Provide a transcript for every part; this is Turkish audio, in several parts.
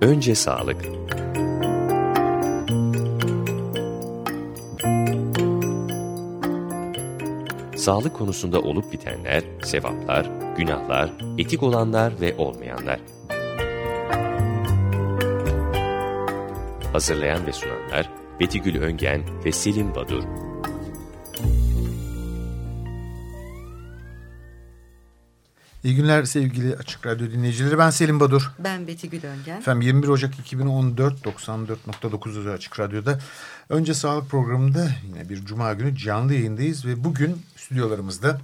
Önce sağlık. Sağlık konusunda olup bitenler, sevaplar, günahlar, etik olanlar ve olmayanlar. Hazırlayan ve sunanlar Betigül Öngen ve Selim Badur. İyi günler sevgili Açık Radyo dinleyicileri. Ben Selim Badur. Ben Beti Gülöngen. Efendim 21 Ocak 2014 94.9 Açık Radyo'da önce sağlık programında yine bir cuma günü canlı yayındayız ve bugün stüdyolarımızda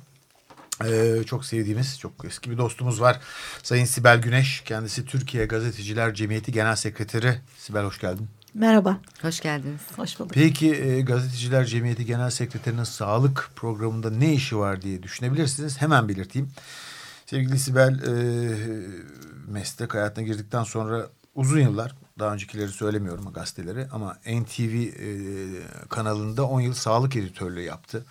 ee, çok sevdiğimiz, çok eski bir dostumuz var. Sayın Sibel Güneş, kendisi Türkiye Gazeteciler Cemiyeti Genel Sekreteri. Sibel hoş geldin. Merhaba. Hoş geldiniz. Hoş bulduk. Peki e, Gazeteciler Cemiyeti Genel Sekreterinin sağlık programında ne işi var diye düşünebilirsiniz. Hemen belirteyim. Sevgili Sibel e, meslek hayatına girdikten sonra uzun yıllar daha öncekileri söylemiyorum gazeteleri ama NTV e, kanalında 10 yıl sağlık editörlüğü yaptı.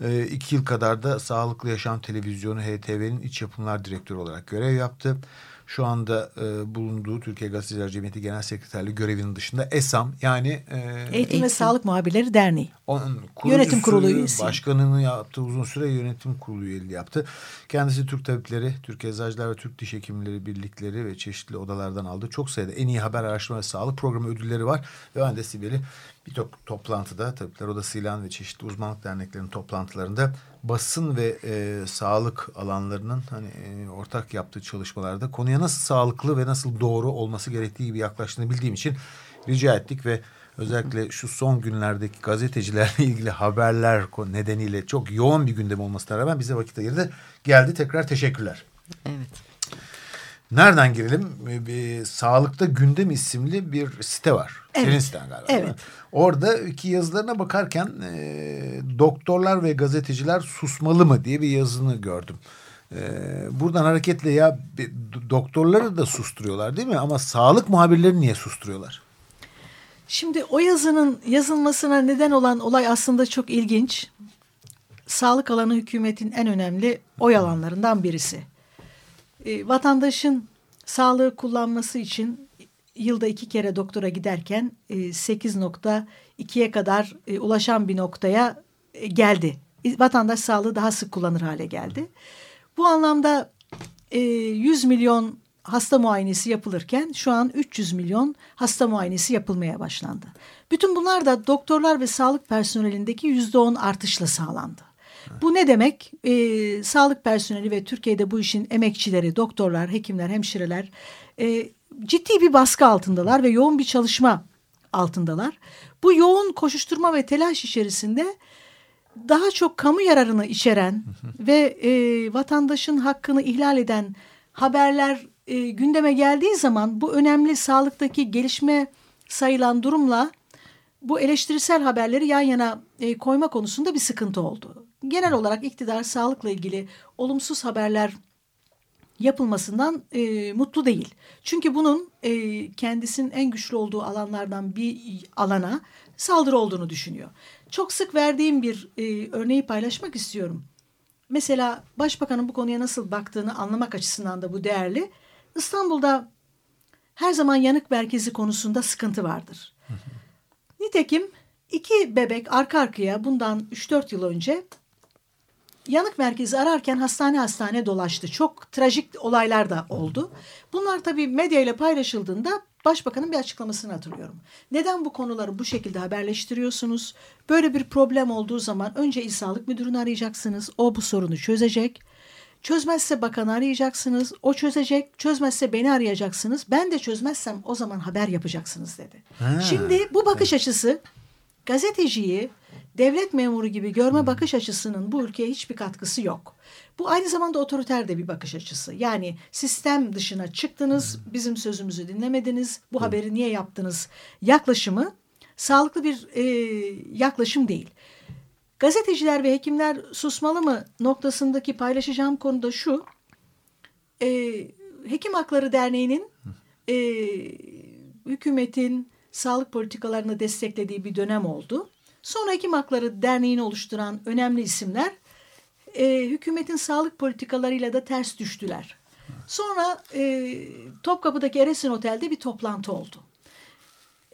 E, iki yıl kadar da Sağlıklı Yaşam Televizyonu HTV'nin iç yapımlar direktörü olarak görev yaptı. Şu anda e, bulunduğu Türkiye Gazeteciler Cemiyeti Genel Sekreterliği görevinin dışında ESAM yani e, Eğitim, Eğitim ve Sağlık Muhabirleri Derneği. Onun yönetim kurulu üyesi. Başkanını yaptı. Uzun süre yönetim kurulu üyeliği yaptı. Kendisi Türk Tabipleri, Türk Eczacılar ve Türk Diş Hekimleri Birlikleri ve çeşitli odalardan aldı. Çok sayıda en iyi haber araştırma ve sağlık programı ödülleri var. Ve ben de Sibel'i bir toplantıda Tabipler Odası'yla ve çeşitli uzmanlık derneklerinin toplantılarında basın ve e, sağlık alanlarının hani e, ortak yaptığı çalışmalarda konuya nasıl sağlıklı ve nasıl doğru olması gerektiği gibi yaklaştığını bildiğim için rica ettik ve özellikle şu son günlerdeki gazetecilerle ilgili haberler nedeniyle çok yoğun bir gündem olmasına rağmen bize vakit ayırdı. Geldi tekrar teşekkürler. Evet. Nereden girelim? Bir, Sağlıkta Gündem isimli bir site var. Evet. Senin siten galiba. Evet. Oradaki yazılarına bakarken e, doktorlar ve gazeteciler susmalı mı diye bir yazını gördüm. E, buradan hareketle ya doktorları da susturuyorlar değil mi? Ama sağlık muhabirlerini niye susturuyorlar? Şimdi o yazının yazılmasına neden olan olay aslında çok ilginç. Sağlık alanı hükümetin en önemli oy alanlarından birisi. E, vatandaşın sağlığı kullanması için yılda iki kere doktora giderken e, 8.2'ye kadar e, ulaşan bir noktaya e, geldi. Vatandaş sağlığı daha sık kullanır hale geldi. Bu anlamda e, 100 milyon hasta muayenesi yapılırken şu an 300 milyon hasta muayenesi yapılmaya başlandı. Bütün bunlar da doktorlar ve sağlık personelindeki %10 artışla sağlandı. Bu ne demek? E, sağlık personeli ve Türkiye'de bu işin emekçileri, doktorlar, hekimler, hemşireler e, ciddi bir baskı altındalar ve yoğun bir çalışma altındalar. Bu yoğun koşuşturma ve telaş içerisinde daha çok kamu yararını içeren ve e, vatandaşın hakkını ihlal eden haberler e, gündeme geldiği zaman bu önemli sağlıktaki gelişme sayılan durumla bu eleştirisel haberleri yan yana e, koyma konusunda bir sıkıntı oldu. Genel olarak iktidar sağlıkla ilgili olumsuz haberler yapılmasından e, mutlu değil. Çünkü bunun e, kendisinin en güçlü olduğu alanlardan bir alana saldırı olduğunu düşünüyor. Çok sık verdiğim bir e, örneği paylaşmak istiyorum. Mesela başbakanın bu konuya nasıl baktığını anlamak açısından da bu değerli. İstanbul'da her zaman yanık merkezi konusunda sıkıntı vardır. Nitekim iki bebek arka arkaya bundan 3-4 yıl önce yanık merkezi ararken hastane hastane dolaştı. Çok trajik olaylar da oldu. Bunlar tabii medya ile paylaşıldığında başbakanın bir açıklamasını hatırlıyorum. Neden bu konuları bu şekilde haberleştiriyorsunuz? Böyle bir problem olduğu zaman önce İl Sağlık Müdürünü arayacaksınız. O bu sorunu çözecek. Çözmezse bakanı arayacaksınız. O çözecek. Çözmezse beni arayacaksınız. Ben de çözmezsem o zaman haber yapacaksınız dedi. Ha. Şimdi bu bakış açısı gazeteciyi devlet memuru gibi görme bakış açısının bu ülkeye hiçbir katkısı yok. Bu aynı zamanda otoriter de bir bakış açısı. Yani sistem dışına çıktınız, bizim sözümüzü dinlemediniz, bu haberi niye yaptınız yaklaşımı sağlıklı bir e, yaklaşım değil. Gazeteciler ve hekimler susmalı mı noktasındaki paylaşacağım konu da şu. E, Hekim Hakları Derneği'nin e, hükümetin sağlık politikalarını desteklediği bir dönem oldu. Sonra Hekim Hakları Derneği'ni oluşturan önemli isimler e, hükümetin sağlık politikalarıyla da ters düştüler. Sonra e, Topkapı'daki Eresin Otel'de bir toplantı oldu.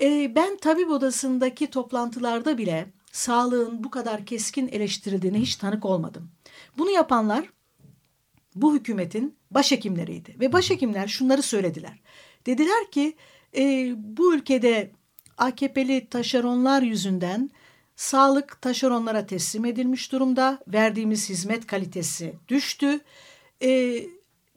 E, ben tabip odasındaki toplantılarda bile sağlığın bu kadar keskin eleştirildiğine hiç tanık olmadım. Bunu yapanlar bu hükümetin başhekimleriydi ve başhekimler şunları söylediler. Dediler ki e, bu ülkede AKP'li taşeronlar yüzünden sağlık taşeronlara teslim edilmiş durumda. Verdiğimiz hizmet kalitesi düştü. E,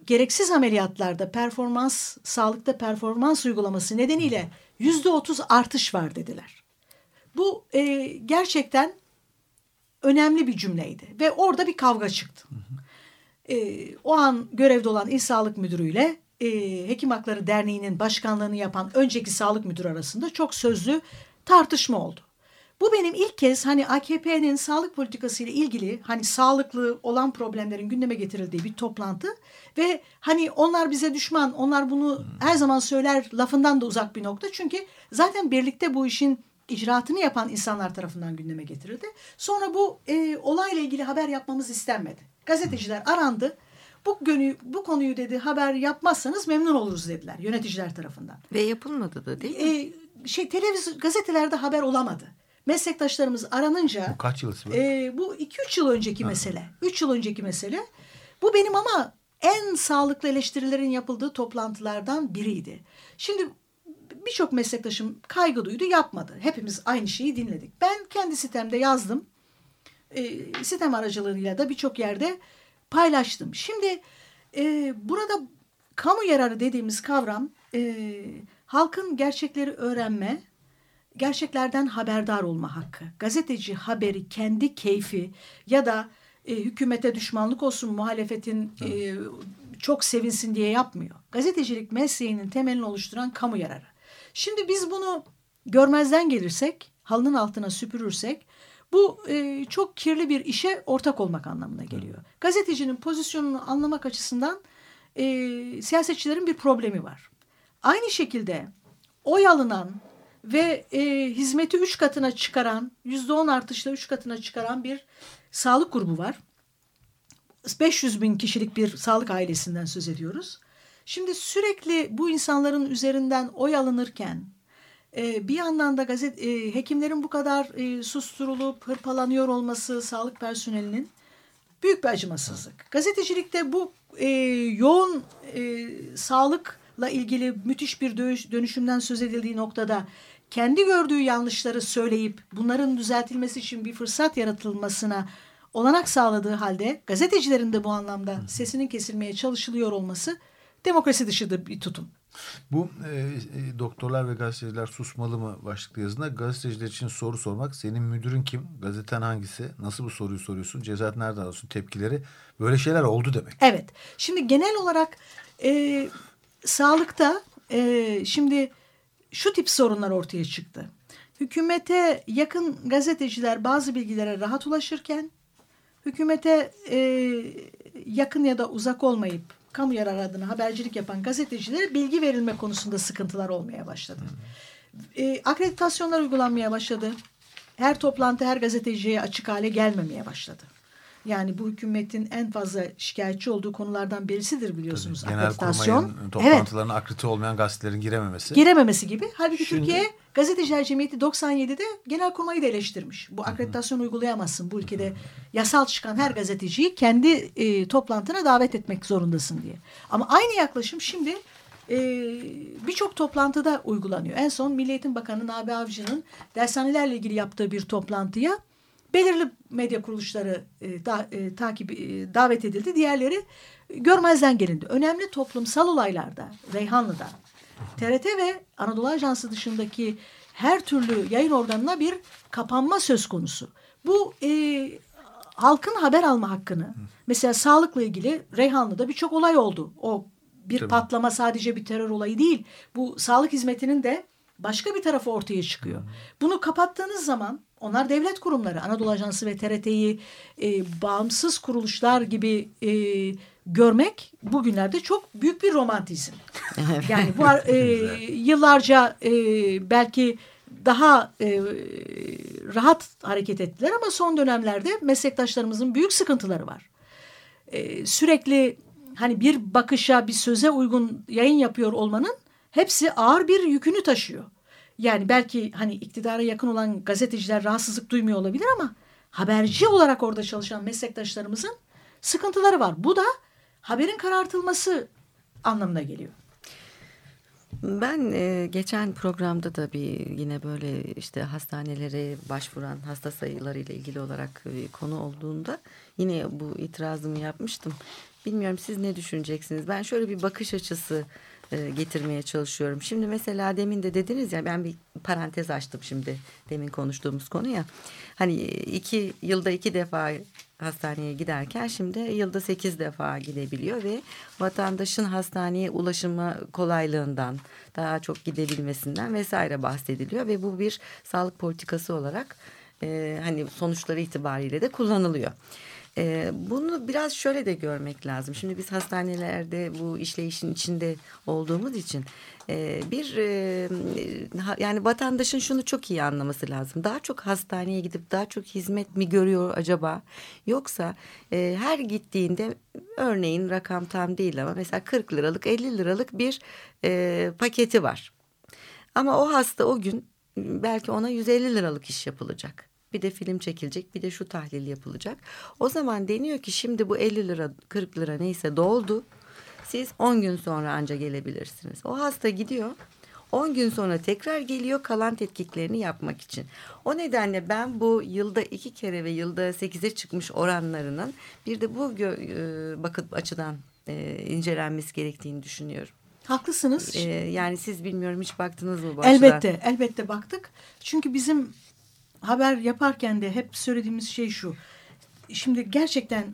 gereksiz ameliyatlarda performans, sağlıkta performans uygulaması nedeniyle yüzde otuz artış var dediler. Bu e, gerçekten önemli bir cümleydi ve orada bir kavga çıktı. E, o an görevde olan İl Sağlık Müdürü ile e, Hekim Hakları Derneği'nin başkanlığını yapan önceki sağlık müdürü arasında çok sözlü tartışma oldu. Bu benim ilk kez hani AKP'nin sağlık politikası ile ilgili hani sağlıklı olan problemlerin gündeme getirildiği bir toplantı ve hani onlar bize düşman, onlar bunu her zaman söyler lafından da uzak bir nokta. Çünkü zaten birlikte bu işin icraatını yapan insanlar tarafından gündeme getirildi. Sonra bu e, olayla ilgili haber yapmamız istenmedi. Gazeteciler arandı. Bu, gönü, bu konuyu dedi haber yapmazsanız memnun oluruz dediler yöneticiler tarafından. Ve yapılmadı da değil mi? E, şey televizyon gazetelerde haber olamadı. Meslektaşlarımız aranınca Bu kaç yıl e, bu 2-3 yıl önceki ha. mesele. 3 yıl önceki mesele. Bu benim ama en sağlıklı eleştirilerin yapıldığı toplantılardan biriydi. Şimdi birçok meslektaşım kaygı duydu yapmadı. Hepimiz aynı şeyi dinledik. Ben kendi sitemde yazdım. E, sitem aracılığıyla da birçok yerde paylaştım. Şimdi e, burada kamu yararı dediğimiz kavram e, halkın gerçekleri öğrenme, gerçeklerden haberdar olma hakkı. Gazeteci haberi kendi keyfi ya da e, hükümete düşmanlık olsun muhalefetin e, çok sevinsin diye yapmıyor. Gazetecilik mesleğinin temelini oluşturan kamu yararı. Şimdi biz bunu görmezden gelirsek, halının altına süpürürsek bu e, çok kirli bir işe ortak olmak anlamına geliyor. Gazetecinin pozisyonunu anlamak açısından e, siyasetçilerin bir problemi var. Aynı şekilde oy alınan ve e, hizmeti üç katına çıkaran, yüzde on artışla üç katına çıkaran bir sağlık grubu var. 500 bin kişilik bir sağlık ailesinden söz ediyoruz. Şimdi sürekli bu insanların üzerinden oy alınırken e, bir yandan da gazet e, hekimlerin bu kadar e, susturulup hırpalanıyor olması sağlık personelinin büyük bir acımasızlık. Gazetecilikte bu e, yoğun e, sağlıkla ilgili müthiş bir dönüşümden söz edildiği noktada kendi gördüğü yanlışları söyleyip bunların düzeltilmesi için bir fırsat yaratılmasına olanak sağladığı halde gazetecilerin de bu anlamda sesinin kesilmeye çalışılıyor olması demokrasi dışı bir tutum. Bu e, e, doktorlar ve gazeteciler susmalı mı başlıklı yazında gazeteciler için soru sormak. Senin müdürün kim? Gazeten hangisi? Nasıl bu soruyu soruyorsun? Cezat nereden alıyorsun? Tepkileri. Böyle şeyler oldu demek. Evet. Şimdi genel olarak e, sağlıkta e, şimdi şu tip sorunlar ortaya çıktı. Hükümete yakın gazeteciler bazı bilgilere rahat ulaşırken hükümete e, yakın ya da uzak olmayıp kamu yararı adına habercilik yapan gazetecilere bilgi verilme konusunda sıkıntılar olmaya başladı. E, akreditasyonlar uygulanmaya başladı. Her toplantı her gazeteciye açık hale gelmemeye başladı. Yani bu hükümetin en fazla şikayetçi olduğu konulardan birisidir biliyorsunuz. Tabii, akreditasyon. toplantılarına evet. akredite olmayan gazetelerin girememesi. Girememesi gibi. Halbuki Şimdi... Türkiye Gazeteciler Cemiyeti 97'de genel kurmayı da eleştirmiş. Bu akreditasyon uygulayamazsın. Bu ülkede yasal çıkan her gazeteciyi kendi e, toplantına davet etmek zorundasın diye. Ama aynı yaklaşım şimdi e, birçok toplantıda uygulanıyor. En son Milli Eğitim Bakanı Nabi Avcı'nın dershanelerle ilgili yaptığı bir toplantıya belirli medya kuruluşları e, da, e, takip e, davet edildi. Diğerleri görmezden gelindi. Önemli toplumsal olaylarda Reyhanlı'da TRT ve Anadolu Ajansı dışındaki her türlü yayın organına bir kapanma söz konusu. Bu e, halkın haber alma hakkını mesela sağlıkla ilgili Reyhanlı'da birçok olay oldu. O bir Tabii. patlama sadece bir terör olayı değil. Bu sağlık hizmetinin de başka bir tarafı ortaya çıkıyor. Bunu kapattığınız zaman onlar devlet kurumları Anadolu Ajansı ve TRT'yi e, bağımsız kuruluşlar gibi e, görmek bugünlerde çok büyük bir romantizm. yani bu e, yıllarca e, belki daha e, rahat hareket ettiler ama son dönemlerde meslektaşlarımızın büyük sıkıntıları var. E, sürekli hani bir bakışa bir söze uygun yayın yapıyor olmanın hepsi ağır bir yükünü taşıyor. Yani belki hani iktidara yakın olan gazeteciler rahatsızlık duymuyor olabilir ama haberci olarak orada çalışan meslektaşlarımızın sıkıntıları var. Bu da haberin karartılması anlamına geliyor. Ben e, geçen programda da bir yine böyle işte hastanelere başvuran hasta sayıları ile ilgili olarak e, konu olduğunda yine bu itirazımı yapmıştım. Bilmiyorum siz ne düşüneceksiniz? Ben şöyle bir bakış açısı e, getirmeye çalışıyorum. Şimdi mesela demin de dediniz ya ben bir parantez açtım şimdi demin konuştuğumuz konu ya. Hani iki yılda iki defa hastaneye giderken şimdi yılda sekiz defa gidebiliyor ve vatandaşın hastaneye ulaşımı kolaylığından daha çok gidebilmesinden vesaire bahsediliyor ve bu bir sağlık politikası olarak e, hani sonuçları itibariyle de kullanılıyor. E, bunu biraz şöyle de görmek lazım. Şimdi biz hastanelerde bu işleyişin içinde olduğumuz için e, bir e, yani vatandaşın şunu çok iyi anlaması lazım. Daha çok hastaneye gidip daha çok hizmet mi görüyor acaba? Yoksa e, her gittiğinde örneğin rakam tam değil ama mesela 40 liralık 50 liralık bir e, paketi var. Ama o hasta o gün belki ona 150 liralık iş yapılacak bir de film çekilecek bir de şu tahlil yapılacak. O zaman deniyor ki şimdi bu 50 lira 40 lira neyse doldu. Siz 10 gün sonra anca gelebilirsiniz. O hasta gidiyor 10 gün sonra tekrar geliyor kalan tetkiklerini yapmak için. O nedenle ben bu yılda iki kere ve yılda sekize çıkmış oranlarının bir de bu e, bakıp açıdan e, incelenmesi gerektiğini düşünüyorum. Haklısınız. Ee, yani siz bilmiyorum hiç baktınız mı bu Elbette, açıdan? elbette baktık. Çünkü bizim haber yaparken de hep söylediğimiz şey şu. Şimdi gerçekten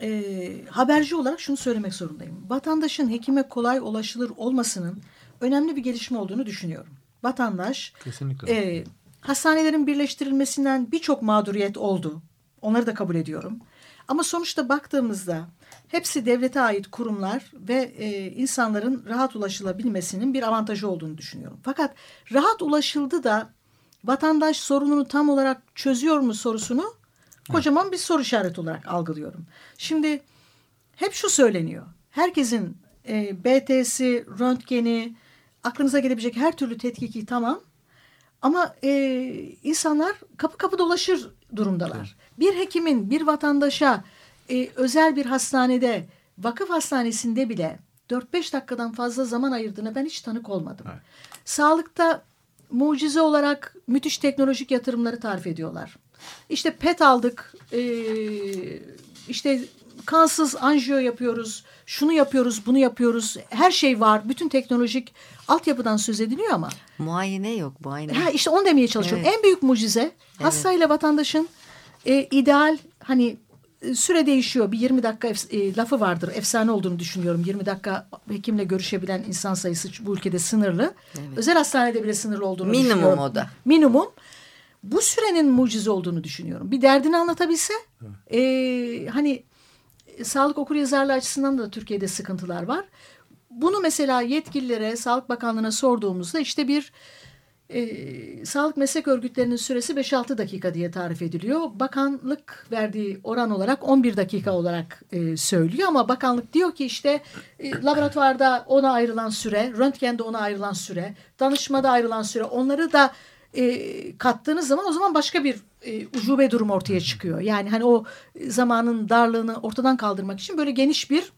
e, haberci olarak şunu söylemek zorundayım. Vatandaşın hekime kolay ulaşılır olmasının önemli bir gelişme olduğunu düşünüyorum. Vatandaş Kesinlikle. E, hastanelerin birleştirilmesinden birçok mağduriyet oldu. Onları da kabul ediyorum. Ama sonuçta baktığımızda hepsi devlete ait kurumlar ve e, insanların rahat ulaşılabilmesinin bir avantajı olduğunu düşünüyorum. Fakat rahat ulaşıldı da vatandaş sorununu tam olarak çözüyor mu sorusunu kocaman bir soru işareti olarak algılıyorum. Şimdi hep şu söyleniyor. Herkesin e, BT'si, röntgeni, aklınıza gelebilecek her türlü tetkiki tamam. Ama e, insanlar kapı kapı dolaşır durumdalar. Bir hekimin bir vatandaşa e, özel bir hastanede, vakıf hastanesinde bile 4-5 dakikadan fazla zaman ayırdığına ben hiç tanık olmadım. Evet. Sağlıkta mucize olarak müthiş teknolojik yatırımları tarif ediyorlar. İşte PET aldık, e, işte kansız anjiyo yapıyoruz, şunu yapıyoruz, bunu yapıyoruz. Her şey var, bütün teknolojik altyapıdan söz ediliyor ama. Muayene yok, muayene. Ha, işte onu demeye çalışıyorum. Evet. En büyük mucize evet. hastayla vatandaşın e, ideal hani süre değişiyor. Bir 20 dakika e, lafı vardır. Efsane olduğunu düşünüyorum. 20 dakika hekimle görüşebilen insan sayısı bu ülkede sınırlı. Evet. Özel hastanede bile sınırlı olduğunu Minimum düşünüyorum. Minimum o da. Minimum. Bu sürenin mucize olduğunu düşünüyorum. Bir derdini anlatabilse e, hani e, sağlık okur yazarlığı açısından da Türkiye'de sıkıntılar var. Bunu mesela yetkililere, Sağlık Bakanlığı'na sorduğumuzda işte bir e, sağlık meslek örgütlerinin süresi 5-6 dakika diye tarif ediliyor. Bakanlık verdiği oran olarak 11 dakika olarak e, söylüyor ama bakanlık diyor ki işte e, laboratuvarda ona ayrılan süre, röntgende ona ayrılan süre, danışmada ayrılan süre onları da e, kattığınız zaman o zaman başka bir e, ucube durum ortaya çıkıyor. Yani hani o zamanın darlığını ortadan kaldırmak için böyle geniş bir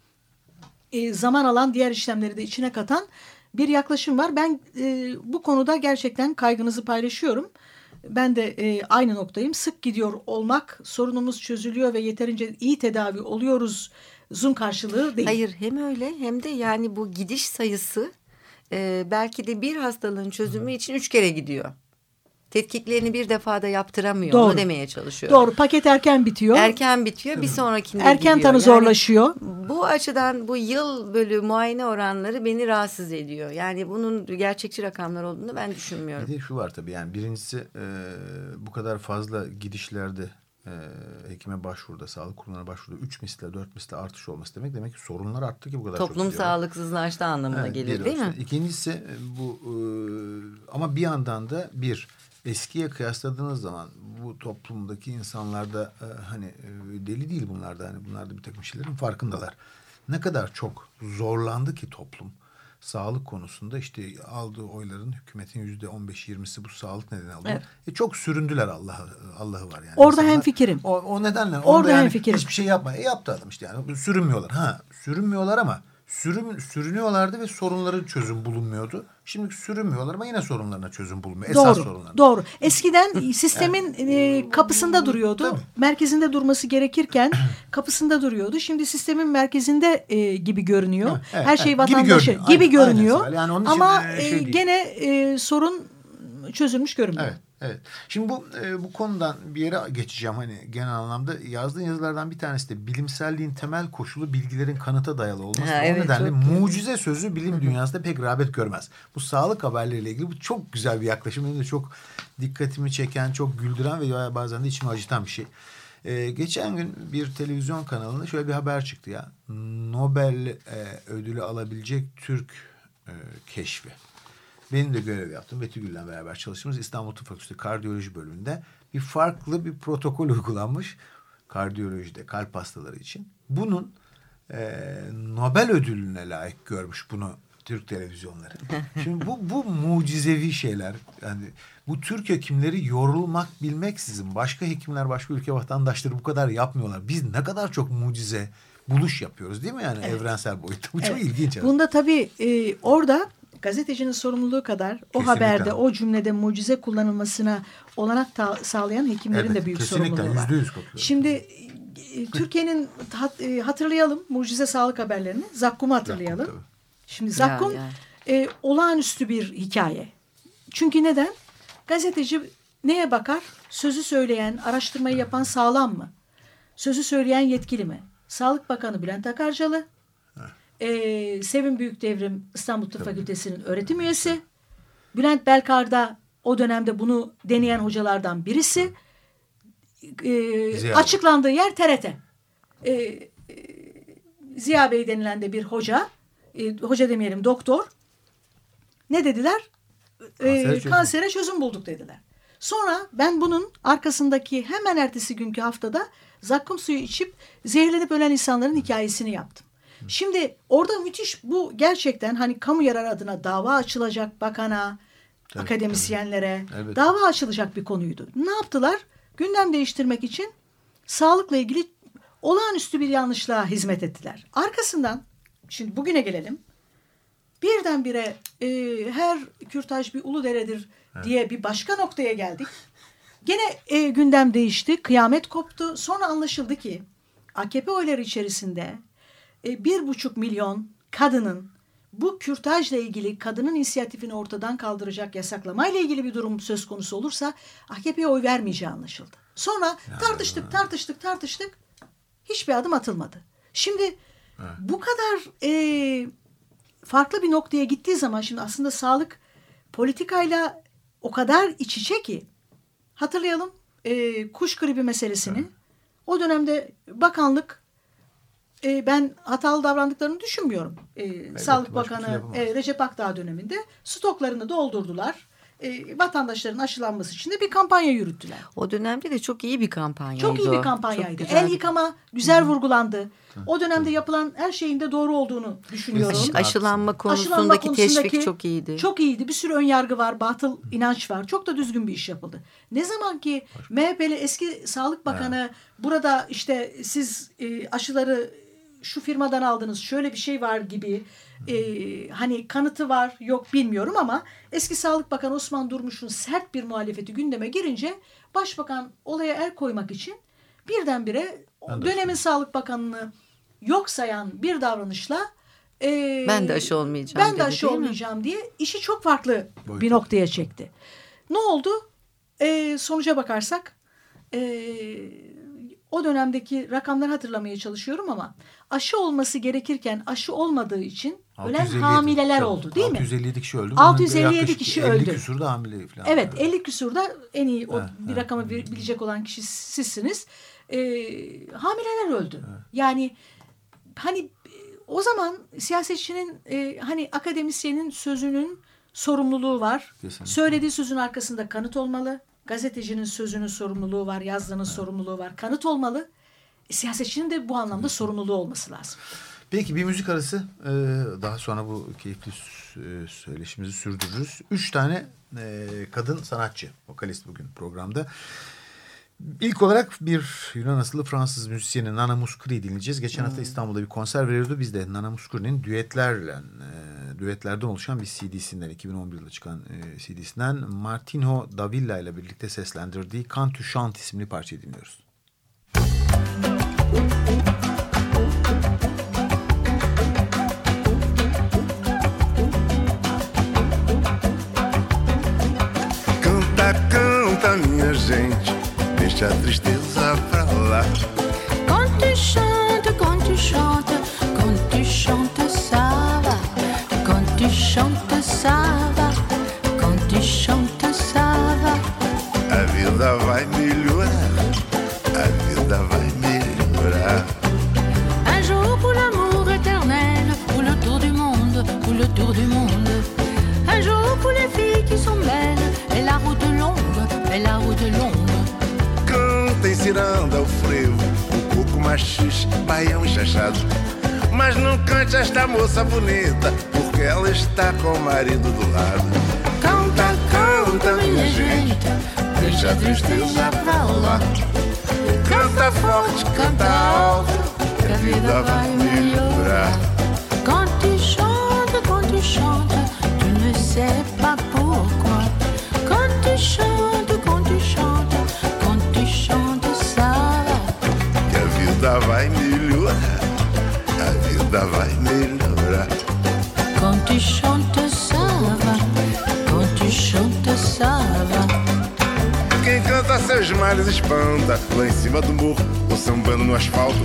e, zaman alan diğer işlemleri de içine katan bir yaklaşım var. Ben e, bu konuda gerçekten kaygınızı paylaşıyorum. Ben de e, aynı noktayım. Sık gidiyor olmak sorunumuz çözülüyor ve yeterince iyi tedavi oluyoruz zun karşılığı değil. Hayır hem öyle hem de yani bu gidiş sayısı e, belki de bir hastalığın çözümü için üç kere gidiyor tetkiklerini bir defada yaptıramıyor. Doğru. Onu demeye çalışıyorum. Doğru. Paket erken bitiyor. Erken bitiyor. Bir sonrakinde Erken gidiyor. tanı zorlaşıyor. Bu açıdan bu yıl bölü muayene oranları beni rahatsız ediyor. Yani bunun gerçekçi rakamlar olduğunu ben düşünmüyorum. Bir de şu var tabii yani birincisi e, bu kadar fazla gidişlerde e, hekime başvuruda, sağlık kurumlarına başvuruda 3 misle, 4 misle artış olması demek demek ki sorunlar arttı ki bu kadar Toplum çok sağlıksızlaştı anlamına evet, gelir değil mi? İkincisi e, bu e, ama bir yandan da bir eskiye kıyasladığınız zaman bu toplumdaki insanlarda e, hani e, deli değil bunlar da hani bunlar da bir takım şeylerin farkındalar. ne kadar çok zorlandı ki toplum sağlık konusunda işte aldığı oyların hükümetin yüzde on beş yirmisi bu sağlık nedeni alıyor. Evet. E çok süründüler Allah Allah'ı var yani. Orada İnsanlar- hemfikirim. O, o nedenle Orada orada yani hemfikirim. hiçbir şey yapma. E yaptı adam işte yani sürünmüyorlar. Ha sürünmüyorlar ama sürün, sürünüyorlardı ve sorunların çözüm bulunmuyordu. Şimdi sürünmüyorlar ama yine sorunlarına çözüm bulunmuyor. Esas Doğru, sorunlarına. doğru. Eskiden sistemin e, kapısında duruyordu. Tabii. Merkezinde durması gerekirken kapısında duruyordu. Şimdi sistemin merkezinde e, gibi görünüyor. Evet, Her şey evet. Gibi vatandaşı görünüyor. gibi Aynen, görünüyor. aynen. Yani onun Ama e, şey e, değil. gene e, sorun çözülmüş görünmüyor. Evet, evet. Şimdi bu e, bu konudan bir yere geçeceğim hani genel anlamda yazdığın yazılardan bir tanesi de bilimselliğin temel koşulu bilgilerin kanıta dayalı olması. Ha, o evet, nedenle mucize sözü bilim dünyasında pek rağbet görmez. Bu sağlık haberleriyle ilgili bu çok güzel bir yaklaşım. Benim de çok dikkatimi çeken, çok güldüren ve bazen de içimi acıtan bir şey. E, geçen gün bir televizyon kanalında şöyle bir haber çıktı ya. Nobel e, ödülü alabilecek Türk e, keşfi. Benim de görev yaptım. Betty Gül'le beraber çalıştığımız İstanbul Tıp Fakültesi Kardiyoloji bölümünde bir farklı bir protokol uygulanmış kardiyolojide kalp hastaları için. Bunun e, Nobel ödülüne layık görmüş bunu Türk televizyonları. Şimdi bu, bu mucizevi şeyler. Yani bu Türk hekimleri yorulmak bilmeksizin başka hekimler başka ülke vatandaşları bu kadar yapmıyorlar. Biz ne kadar çok mucize buluş yapıyoruz değil mi yani evrensel boyutta. Bu çok Evet. ilginç. Bunda tabii e, orada gazetecinin sorumluluğu kadar o Kesinlikle. haberde, o cümlede mucize kullanılmasına olanak sağlayan hekimlerin Evet, de büyük kesinlikle, sorumluluğu var. Şimdi e, Türkiye'nin hat- e, hatırlayalım mucize sağlık haberlerini. Zakkum'u hatırlayalım. Zakkum. Şimdi Ya, Zakkum ya. e, olağanüstü bir hikaye. Çünkü neden? Gazeteci neye bakar? Sözü söyleyen, araştırmayı yapan sağlam mı? Sözü söyleyen yetkili mi? Sağlık Bakanı Bülent Akarcalı, e, Sevim Büyükdevrim İstanbul Tıp Fakültesi'nin öğretim üyesi, Bülent Belkar'da o dönemde bunu deneyen hocalardan birisi, e, Ziya. açıklandığı yer TRT. E, e, Ziya Bey denilen de bir hoca, e, hoca demeyelim doktor. Ne dediler? Kansere E, çözüm. kansere çözüm bulduk dediler. Sonra ben bunun arkasındaki hemen ertesi günkü haftada zakkum suyu içip zehirlenip ölen insanların hikayesini yaptım. Şimdi orada müthiş bu gerçekten hani kamu yararı adına dava açılacak bakana, Tabii, akademisyenlere tabii. Evet. dava açılacak bir konuydu. Ne yaptılar? Gündem değiştirmek için sağlıkla ilgili olağanüstü bir yanlışlığa hizmet ettiler. Arkasından şimdi bugüne gelelim. Birdenbire e, her kürtaj bir ulu deredir diye bir başka noktaya geldik. Gene e, gündem değişti, kıyamet koptu. Sonra anlaşıldı ki AKP oyları içerisinde bir buçuk milyon kadının bu kürtajla ilgili kadının inisiyatifini ortadan kaldıracak yasaklamayla ilgili bir durum söz konusu olursa AKP'ye oy vermeyeceği anlaşıldı. Sonra tartıştık, tartıştık, tartıştık. Hiçbir adım atılmadı. Şimdi bu kadar e, farklı bir noktaya gittiği zaman şimdi aslında sağlık politikayla o kadar iç içe ki hatırlayalım e, kuş gribi meselesini. O dönemde bakanlık e, ben hatalı davrandıklarını düşünmüyorum. E, Sağlık başka bir şey Bakanı e, Recep Akdağ döneminde stoklarını doldurdular. E, vatandaşların aşılanması için de bir kampanya yürüttüler. O dönemde de çok iyi bir kampanyaydı. Çok iyi bir kampanyaydı. Çok El yıkama güzel vurgulandı. O dönemde yapılan her şeyin de doğru olduğunu düşünüyorum. Kesinlikle. Aşılanma Aşılanma konusundaki teşvik çok iyiydi. Çok iyiydi. Bir sürü ön yargı var, batıl inanç var. Çok da düzgün bir iş yapıldı. Ne zaman ki MHP'li eski Sağlık Bakanı burada işte siz e, aşıları şu firmadan aldınız, şöyle bir şey var gibi e, hani kanıtı var yok bilmiyorum ama eski Sağlık Bakanı Osman Durmuş'un sert bir muhalefeti gündeme girince Başbakan olaya el koymak için birdenbire Ben de dönemin Sağlık Bakanı'nı yok sayan bir davranışla e, Ben de aşı olmayacağım Ben de dedi, aşı olmayacağım diye işi çok farklı Boyutu. bir noktaya çekti. Ne oldu? E, sonuca bakarsak e, o dönemdeki rakamları hatırlamaya çalışıyorum ama aşı olması gerekirken aşı olmadığı için ölen 657 hamileler oldu değil mi? 657 kişi öldü. 657 Yaklaşık kişi 50 öldü. küsur da hamile falan. Evet 50 küsurda en iyi o Evet, bir evet. rakamı bilecek olan kişi sizsiniz. E, hamileler öldü. Yani hani o zaman siyasetçinin e, hani akademisyenin sözünün sorumluluğu var. Kesinlikle. Söylediği sözün arkasında kanıt olmalı. Gazetecinin sözünün sorumluluğu var, yazdığının sorumluluğu var. Kanıt olmalı. Siyasetçinin de bu anlamda sorumluluğu olması lazım. Peki bir müzik arası e, daha sonra bu keyifli e, söyleşimizi sürdürürüz. Üç tane e, kadın sanatçı, vokalist bugün programda. İlk olarak bir Yunan asıllı Fransız müzisyenin Nana Mouskouri'yi dinleyeceğiz. Geçen hafta hmm. İstanbul'da bir konser veriyordu. Biz de Nana Mouskouri'nin düetlerle, e, düetlerden oluşan bir CD'sinden, 2011 yılında çıkan e, CD'sinden Martino Davilla ile birlikte seslendirdiği Cantu Chant isimli parçayı dinliyoruz. Müzik gente, deixa a tristeza pra lá. Quand tu chantes, quand tu chantes, quand tu chantes, ça va. Tu chantes, ça machixe, baião e chachado. Mas não cante esta moça bonita, porque ela está com o marido do lado. Canta, canta, minha gente, deixa a tristeza pra lá. Canta forte, canta alto, que a vida vai melhorar. A vida vai melhorar. Quand tu chantes, ça va. Quand tu chantes, ça va. Quem canta seus males espanta. Lá em cima do morro, ou sambando no asfalto.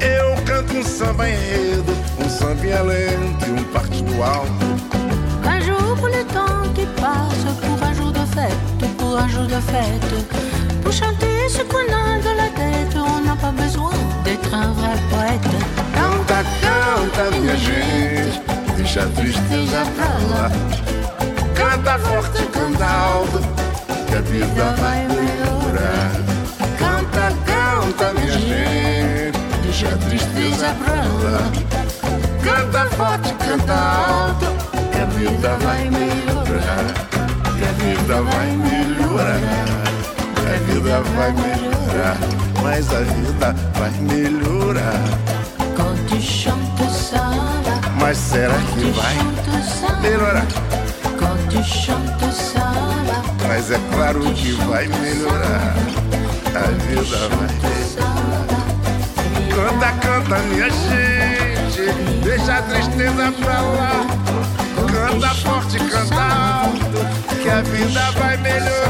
Eu canto um samba enredo, um samba lento e um partido alto. Un jour pour le temps qui passe, pour un jour de fête, pour un jour de fête. Pour chanter ce qu'on a dans la tête, on n'a pas besoin d'être un vrai poète. Canta, minha gente, deixa a tristeza pra lá. Canta forte, canta alto, que a vida vai melhorar. Canta, canta, minha gente, deixa a tristeza pra lá. Canta forte, canta alto, que a vida vai melhorar. Que a vida vai melhorar. A vida vai melhorar, mas a vida vai melhorar. Mas será que vai melhorar? Mas é claro que vai melhorar. A vida vai melhorar. Canta, canta, minha gente. Deixa a tristeza pra lá. Canta forte, canta alto. Que a vida vai melhorar.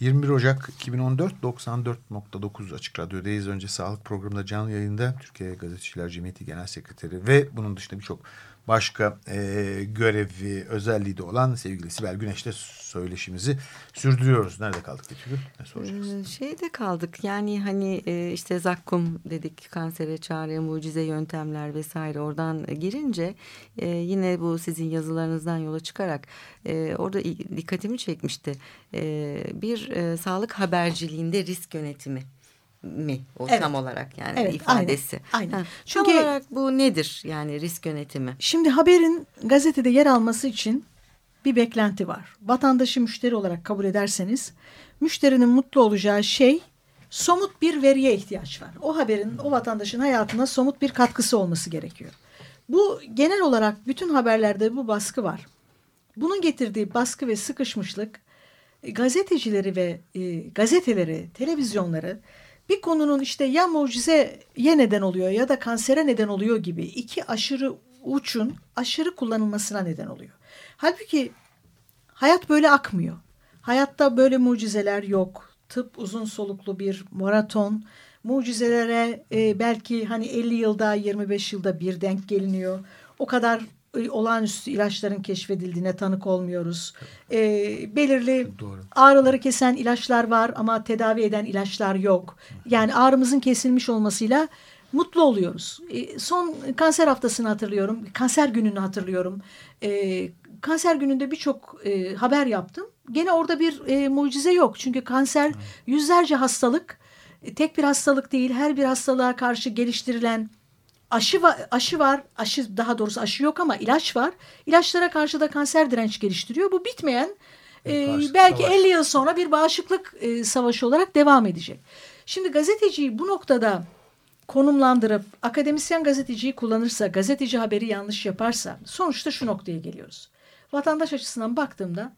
...21 Ocak 2014 94.9 Açık Radyo'dayız. Önce sağlık programında canlı yayında Türkiye Gazeteciler Cemiyeti Genel Sekreteri ve bunun dışında birçok başka e, görevi, özelliği de olan sevgili Sibel Güneş'te söyleşimizi sürdürüyoruz. Nerede kaldık Betül? Ne soracaksın? Ee, şeyde kaldık yani hani e, işte zakkum dedik kansere çare, mucize yöntemler vesaire oradan girince e, yine bu sizin yazılarınızdan yola çıkarak e, orada dikkatimi çekmişti. Bir sağlık haberciliğinde risk yönetimi mi o evet. tam olarak yani evet, ifadesi. Aynen. aynen. Çünkü, tam olarak bu nedir yani risk yönetimi? Şimdi haberin gazetede yer alması için bir beklenti var. Vatandaşı müşteri olarak kabul ederseniz müşterinin mutlu olacağı şey somut bir veriye ihtiyaç var. O haberin o vatandaşın hayatına somut bir katkısı olması gerekiyor. Bu genel olarak bütün haberlerde bu baskı var. Bunun getirdiği baskı ve sıkışmışlık gazetecileri ve e, gazeteleri, televizyonları bir konunun işte ya mucizeye neden oluyor ya da kansere neden oluyor gibi iki aşırı uçun aşırı kullanılmasına neden oluyor. Halbuki hayat böyle akmıyor. Hayatta böyle mucizeler yok. Tıp uzun soluklu bir maraton. Mucizelere e, belki hani 50 yılda 25 yılda bir denk geliniyor. O kadar olağanüstü ilaçların keşfedildiğine tanık olmuyoruz. E, belirli Doğru. ağrıları kesen ilaçlar var ama tedavi eden ilaçlar yok. Yani ağrımızın kesilmiş olmasıyla mutlu oluyoruz. E, son kanser haftasını hatırlıyorum. Kanser gününü hatırlıyorum. E, kanser gününde birçok e, haber yaptım. Gene orada bir e, mucize yok. Çünkü kanser yüzlerce hastalık. E, tek bir hastalık değil. Her bir hastalığa karşı geliştirilen aşı var, aşı var. Aşı daha doğrusu aşı yok ama ilaç var. İlaçlara karşı da kanser direnç geliştiriyor. Bu bitmeyen e, Bağışıklık belki savaşı. 50 yıl sonra bir bağışıklık e, savaşı olarak devam edecek. Şimdi gazeteciyi bu noktada konumlandırıp akademisyen gazeteciyi kullanırsa, gazeteci haberi yanlış yaparsa sonuçta şu noktaya geliyoruz. Vatandaş açısından baktığımda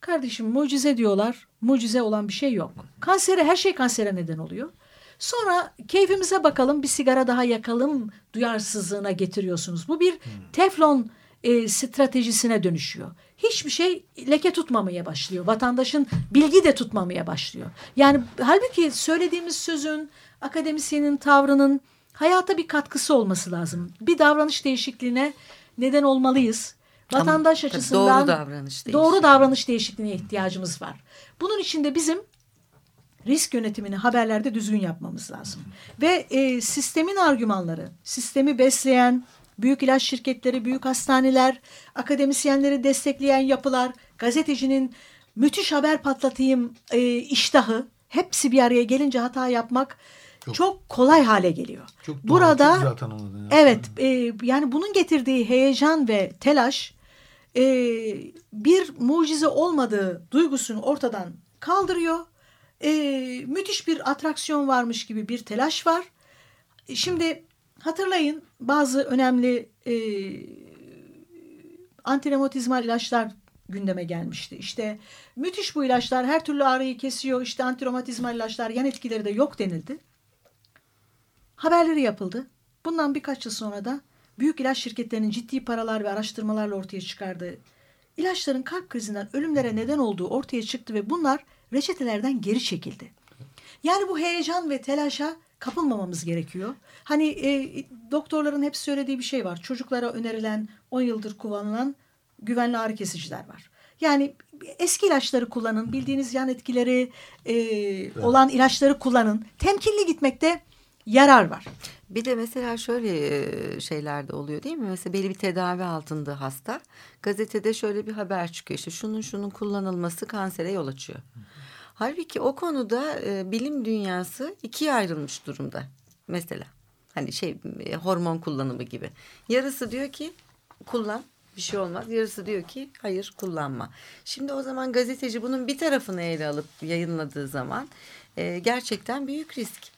kardeşim mucize diyorlar. Mucize olan bir şey yok. Kansere her şey kansere neden oluyor. Sonra keyfimize bakalım bir sigara daha yakalım duyarsızlığına getiriyorsunuz. Bu bir teflon e, stratejisine dönüşüyor. Hiçbir şey leke tutmamaya başlıyor. Vatandaşın bilgi de tutmamaya başlıyor. Yani halbuki söylediğimiz sözün, akademisyenin tavrının hayata bir katkısı olması lazım. Bir davranış değişikliğine neden olmalıyız. Ama Vatandaş tabii açısından doğru davranış doğru davranış değişikliğine ihtiyacımız var. Bunun için de bizim risk yönetimini haberlerde düzgün yapmamız lazım. Ve e, sistemin argümanları, sistemi besleyen büyük ilaç şirketleri, büyük hastaneler, akademisyenleri destekleyen yapılar, gazetecinin müthiş haber patlatayım e, iştahı hepsi bir araya gelince hata yapmak çok, kolay hale geliyor. Çok doğru, Burada tanımladın ya. evet e, yani bunun getirdiği heyecan ve telaş e, bir mucize olmadığı duygusunu ortadan kaldırıyor. E, müthiş bir atraksiyon varmış gibi bir telaş var. Şimdi hatırlayın bazı önemli e, antirematizmal ilaçlar gündeme gelmişti. İşte müthiş bu ilaçlar her türlü ağrıyı kesiyor. İşte antiromatizmal ilaçlar yan etkileri de yok denildi. Haberleri yapıldı. Bundan birkaç yıl sonra da büyük ilaç şirketlerinin ciddi paralar ve araştırmalarla ortaya çıkardığı ilaçların kalp krizinden ölümlere neden olduğu ortaya çıktı ve bunlar reçetelerden geri çekildi. Yani bu heyecan ve telaşa kapılmamamız gerekiyor. Hani e, doktorların hep söylediği bir şey var. Çocuklara önerilen 10 yıldır kullanılan güvenli ağrı kesiciler var. Yani eski ilaçları kullanın, bildiğiniz yan etkileri e, olan ilaçları kullanın. Temkinli gitmekte yarar var. Bir de mesela şöyle e, şeyler de oluyor değil mi? Mesela belli bir tedavi altında hasta. Gazetede şöyle bir haber çıkıyor. İşte şunun şunun kullanılması kansere yol açıyor. Halbuki o konuda e, bilim dünyası ikiye ayrılmış durumda. Mesela hani şey e, hormon kullanımı gibi. Yarısı diyor ki kullan bir şey olmaz. Yarısı diyor ki hayır kullanma. Şimdi o zaman gazeteci bunun bir tarafını ele alıp yayınladığı zaman e, gerçekten büyük risk.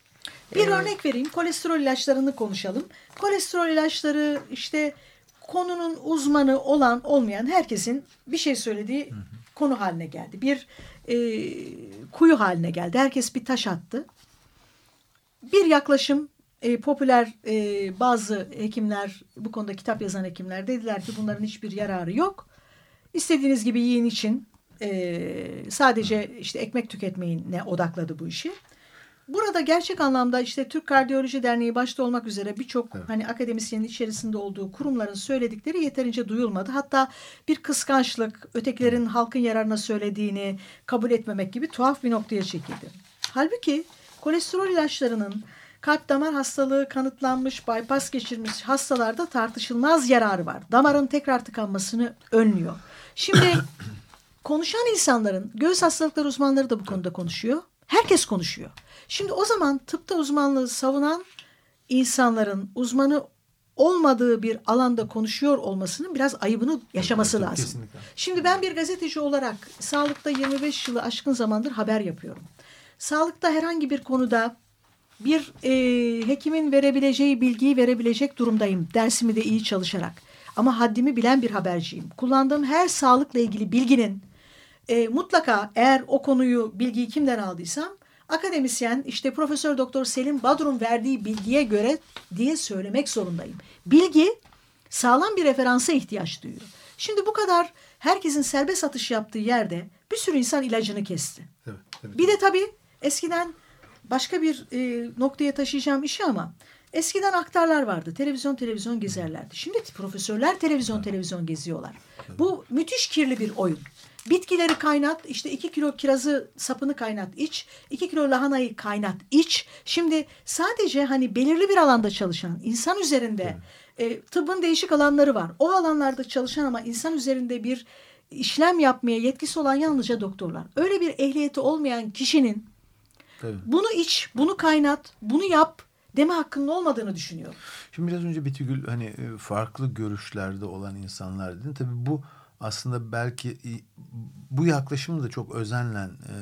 Bir Ee, örnek vereyim. Kolesterol ilaçlarını konuşalım. Kolesterol ilaçları işte konunun uzmanı olan olmayan herkesin bir şey söylediği konu haline geldi. Bir e, kuyu haline geldi. Herkes bir taş attı. Bir yaklaşım e, popüler e, bazı hekimler bu konuda kitap yazan hekimler dediler ki bunların hiçbir yararı yok. İstediğiniz gibi yiyin için e, sadece işte ekmek tüketmeyine odakladı bu işi. Burada gerçek anlamda işte Türk Kardiyoloji Derneği başta olmak üzere birçok hani akademisyenin içerisinde olduğu kurumların söyledikleri yeterince duyulmadı. Hatta bir kıskançlık, ötekilerin halkın yararına söylediğini kabul etmemek gibi tuhaf bir noktaya çekildi. Halbuki kolesterol ilaçlarının kalp damar hastalığı kanıtlanmış, bypass geçirmiş hastalarda tartışılmaz yararı var. Damarın tekrar tıkanmasını önlüyor. Şimdi konuşan insanların, göğüs hastalıkları uzmanları da bu konuda konuşuyor. Herkes konuşuyor. Şimdi o zaman tıpta uzmanlığı savunan insanların uzmanı olmadığı bir alanda konuşuyor olmasının biraz ayıbını yaşaması Tabii, lazım. kesinlikle. Şimdi ben bir gazeteci olarak sağlıkta 25 yılı aşkın zamandır haber yapıyorum. Sağlıkta herhangi bir konuda bir e, hekimin verebileceği bilgiyi verebilecek durumdayım. Dersimi de iyi çalışarak. Ama haddimi bilen bir haberciyim. Kullandığım her sağlıkla ilgili bilginin e, mutlaka eğer o konuyu bilgiyi kimden aldıysam akademisyen işte Profesör Doktor Selim Badrun verdiği bilgiye göre diye söylemek zorundayım. Bilgi sağlam bir referansa ihtiyaç duyuyor. Şimdi bu kadar herkesin serbest atış yaptığı yerde bir sürü insan ilacını kesti. Evet, evet. Bir de tabii eskiden başka bir e, noktaya taşıyacağım işi ama Eskiden aktarlar vardı. Televizyon televizyon gezerlerdi. Şimdi profesörler televizyon televizyon geziyorlar. Bu müthiş kirli bir oyun. Bitkileri kaynat, işte iki kilo kirazı sapını kaynat iç, iki kilo lahanayı kaynat iç. Şimdi sadece hani belirli bir alanda çalışan, insan üzerinde e, tıbbın değişik alanları var. O alanlarda çalışan ama insan üzerinde bir işlem yapmaya yetkisi olan yalnızca doktorlar. Öyle bir ehliyeti olmayan kişinin Tabii. bunu iç, bunu kaynat, bunu yap deme hakkının olmadığını düşünüyorum. Şimdi biraz önce Bitigül hani e, farklı görüşlerde olan insanlar dedin. Tabii bu aslında belki bu yaklaşımı da çok özenle e,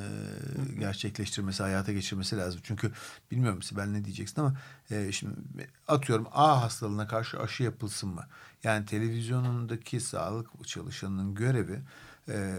gerçekleştirmesi, hayata geçirmesi lazım. Çünkü bilmiyorum Sibel ne diyeceksin ama e, şimdi atıyorum A hastalığına karşı aşı yapılsın mı? Yani televizyonundaki sağlık çalışanının görevi e,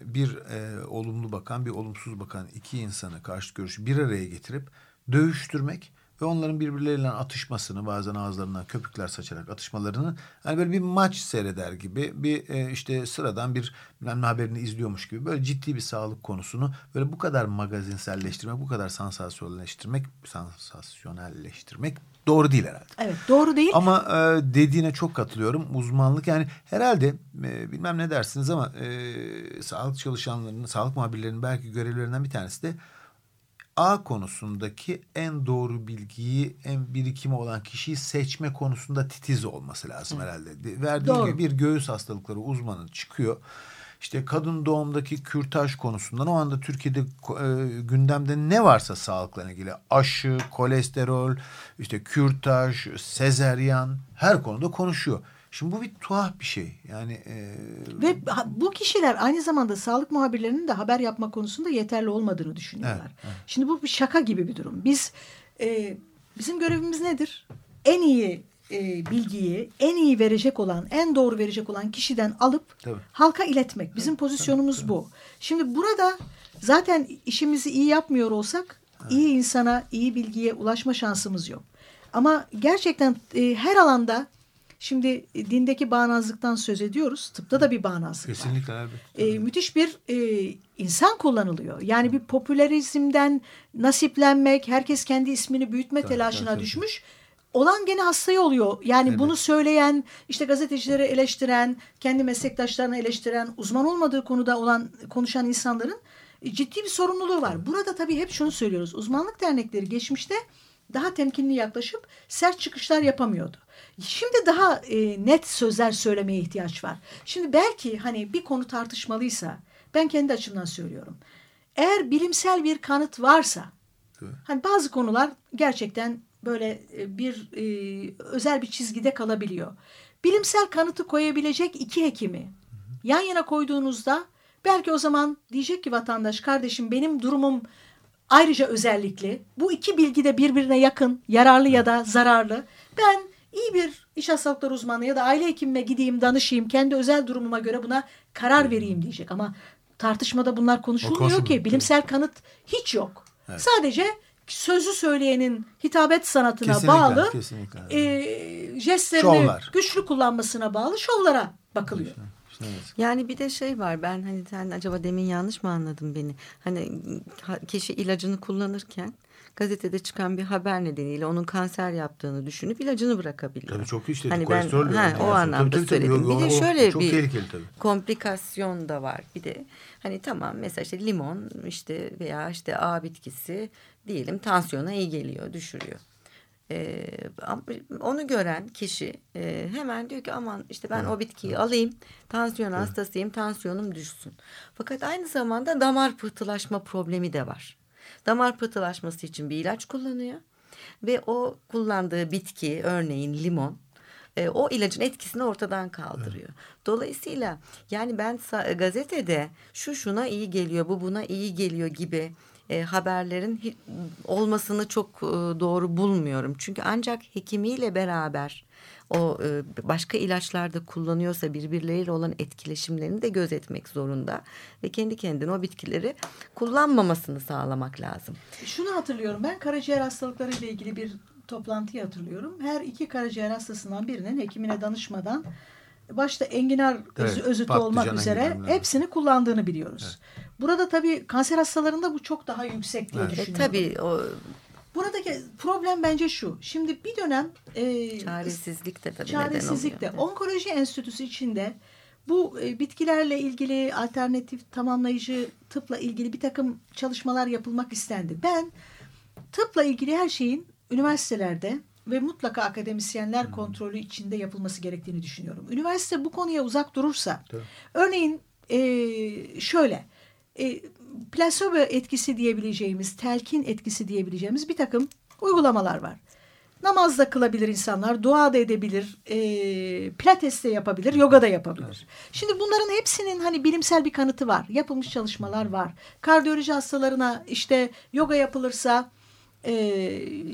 bir e, olumlu bakan bir olumsuz bakan iki insanı karşı görüşü bir araya getirip dövüştürmek ve onların birbirleriyle atışmasını bazen ağızlarından köpükler saçarak atışmalarını hani böyle bir maç seyreder gibi bir e, işte sıradan bir bilmem ne haberini izliyormuş gibi böyle ciddi bir sağlık konusunu böyle bu kadar magazinselleştirmek bu kadar sansasyonelleştirmek sansasyonelleştirmek doğru değil herhalde. Evet doğru değil. Ama e, dediğine çok katılıyorum. Uzmanlık yani herhalde e, bilmem ne dersiniz ama e, sağlık çalışanlarının, sağlık muhabirlerinin belki görevlerinden bir tanesi de A konusundaki en doğru bilgiyi, en birikimi olan kişiyi seçme konusunda titiz olması lazım herhalde. De- Verdiği Doğru. gibi bir göğüs hastalıkları uzmanı çıkıyor. İşte kadın doğumdaki kürtaj konusundan o anda Türkiye'de e, gündemde ne varsa sağlıkla ilgili aşı, kolesterol, işte kürtaj, sezeryan her konuda konuşuyor. Şimdi bu bir tuhaf bir şey. Yani e, Ve bu kişiler aynı zamanda sağlık muhabirlerinin de haber yapma konusunda yeterli olmadığını düşünüyorlar. Evet, Şimdi bu bir şaka gibi bir durum. Biz e, bizim görevimiz nedir? En iyi e, bilgiyi en iyi verecek olan, en doğru verecek olan kişiden alıp Tabii. halka iletmek. Bizim pozisyonumuz bu. Şimdi burada zaten işimizi iyi yapmıyor olsak iyi insana, iyi bilgiye ulaşma şansımız yok. Ama gerçekten e, her alanda şimdi e, dindeki bağnazlıktan söz ediyoruz. Tıpta da bir bağnazlık var kesinlikle e, müthiş bir e, insan kullanılıyor. Yani bir popülerizmden nasiplenmek, herkes kendi ismini büyütme telaşına tabii. düşmüş. Olan gene hastayı oluyor. Yani bunu söyleyen, işte gazetecileri eleştiren, kendi meslektaşlarını eleştiren, uzman olmadığı konuda olan konuşan insanların e, ciddi bir sorumluluğu var. Burada tabii hep şunu söylüyoruz. Uzmanlık dernekleri geçmişte daha temkinli yaklaşıp sert çıkışlar yapamıyordu. Şimdi daha e, net sözler söylemeye ihtiyaç var. Şimdi belki hani bir konu tartışmalıysa ben kendi açımdan söylüyorum. Eğer bilimsel bir kanıt varsa hani bazı konular gerçekten böyle e, bir e, özel bir çizgide kalabiliyor. Bilimsel kanıtı koyabilecek iki hekimi yan yana koyduğunuzda belki o zaman diyecek ki vatandaş kardeşim benim durumum ayrıca özellikli. Bu iki bilgi de birbirine yakın, yararlı ya da zararlı. Ben iyi bir iş hastalıkları uzmanı ya da aile hekimime gideyim, danışayım, kendi özel durumuma göre buna karar vereyim diyecek. Ama tartışmada bunlar konuşulmuyor ki. Bilimsel kanıt hiç yok. Sadece sözü söyleyenin hitabet sanatına Kesinlikle, bağlı, kesinlikle. e, jestlerini Şovlar. güçlü kullanmasına bağlı şovlara bakılıyor. İşte evet. Yani bir de şey var ben hani sen acaba demin yanlış mı anladın beni? Hani ha- kişi ilacını kullanırken gazetede çıkan bir haber nedeniyle onun kanser yaptığını düşünüp ilacını bırakabiliyor. Tabii çok işte Hani ben kolesterol ha, o Tabii, anlamda tabii, tabii. söyledim. O- Bir de o- şöyle çok bir tehlikeli tabii. komplikasyon da var. Bir de hani tamam mesela işte limon işte veya işte A bitkisi diyelim tansiyona iyi geliyor, düşürüyor. Ee, onu gören kişi e, hemen diyor ki aman işte ben o bitkiyi alayım tansiyon hastasıyım tansiyonum düşsün. Fakat aynı zamanda damar pıhtılaşma problemi de var. Damar pıhtılaşması için bir ilaç kullanıyor ve o kullandığı bitki örneğin limon e, o ilacın etkisini ortadan kaldırıyor. Dolayısıyla yani ben gazetede şu şuna iyi geliyor, bu buna iyi geliyor gibi e, haberlerin olmasını çok e, doğru bulmuyorum. Çünkü ancak hekimiyle beraber o e, başka ilaçlarda kullanıyorsa birbirleriyle olan etkileşimlerini de gözetmek zorunda ve kendi kendine o bitkileri kullanmamasını sağlamak lazım. Şunu hatırlıyorum ben karaciğer hastalıkları ile ilgili bir toplantıyı hatırlıyorum. Her iki karaciğer hastasından birinin hekimine danışmadan başta enginar özü, Evet, özütü olmak üzere enginar. hepsini kullandığını biliyoruz. Burada tabii kanser hastalarında bu çok daha yüksek diye Evet. E, düşünüyorum. tabii o Buradaki problem bence şu. Şimdi bir dönem e, Çaresizlik de tabii çaresizlik de neden oluyor. onkoloji enstitüsü içinde bu e, bitkilerle ilgili alternatif tamamlayıcı tıpla ilgili bir takım çalışmalar yapılmak istendi. Ben tıpla ilgili her şeyin üniversitelerde ve mutlaka akademisyenler kontrolü içinde yapılması gerektiğini düşünüyorum. Üniversite bu konuya uzak durursa, örneğin e, şöyle, e, plasebo etkisi diyebileceğimiz, telkin etkisi diyebileceğimiz bir takım uygulamalar var. Namaz da kılabilir insanlar, dua da edebilir, e, pilates de yapabilir, yoga da yapabilir. Şimdi bunların hepsinin hani bilimsel bir kanıtı var. Yapılmış çalışmalar var. Kardiyoloji hastalarına işte yoga yapılırsa e,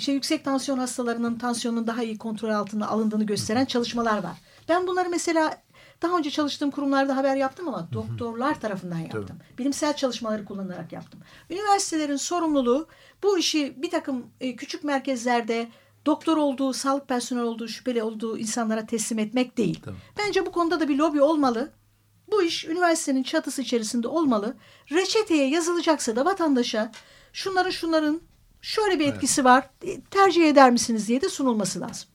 şey yüksek tansiyon hastalarının tansiyonun daha iyi kontrol altına alındığını gösteren çalışmalar var. Ben bunları mesela daha önce çalıştığım kurumlarda haber yaptım ama doktorlar tarafından yaptım. Bilimsel çalışmaları kullanarak yaptım. Üniversitelerin sorumluluğu bu işi bir takım e, küçük merkezlerde doktor olduğu, sağlık personeli olduğu, şüpheli olduğu insanlara teslim etmek değil. Bence bu konuda da bir lobi olmalı. Bu iş üniversitenin çatısı içerisinde olmalı. Reçeteye yazılacaksa da vatandaşa şunların şunların şöyle bir etkisi var e, tercih eder misiniz diye de sunulması lazım.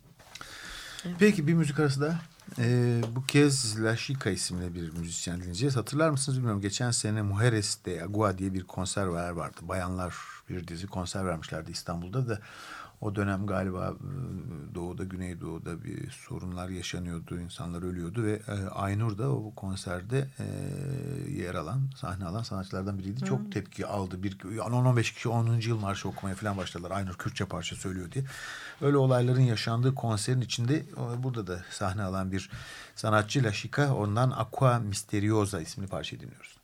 Peki bir müzik arası da e, bu kez La isimli bir müzisyen dinleyeceğiz. Hatırlar mısınız bilmiyorum. Geçen sene Mujeres de Agua diye bir konser var vardı. Bayanlar bir dizi konser vermişlerdi İstanbul'da da. O dönem galiba e, doğuda, güneydoğuda bir sorunlar yaşanıyordu. insanlar ölüyordu ve e, Aynur da o konserde e, yer alan, sahne alan sanatçılardan biriydi. Çok tepki aldı. Bir 10-15 kişi 10. yıl marşı okumaya falan başladılar. Aynur Kürtçe parça söylüyor diye. Öyle olayların yaşandığı konserin içinde burada da sahne alan bir sanatçı La Chica. Ondan Aqua Misteriosa isimli parçayı dinliyoruz.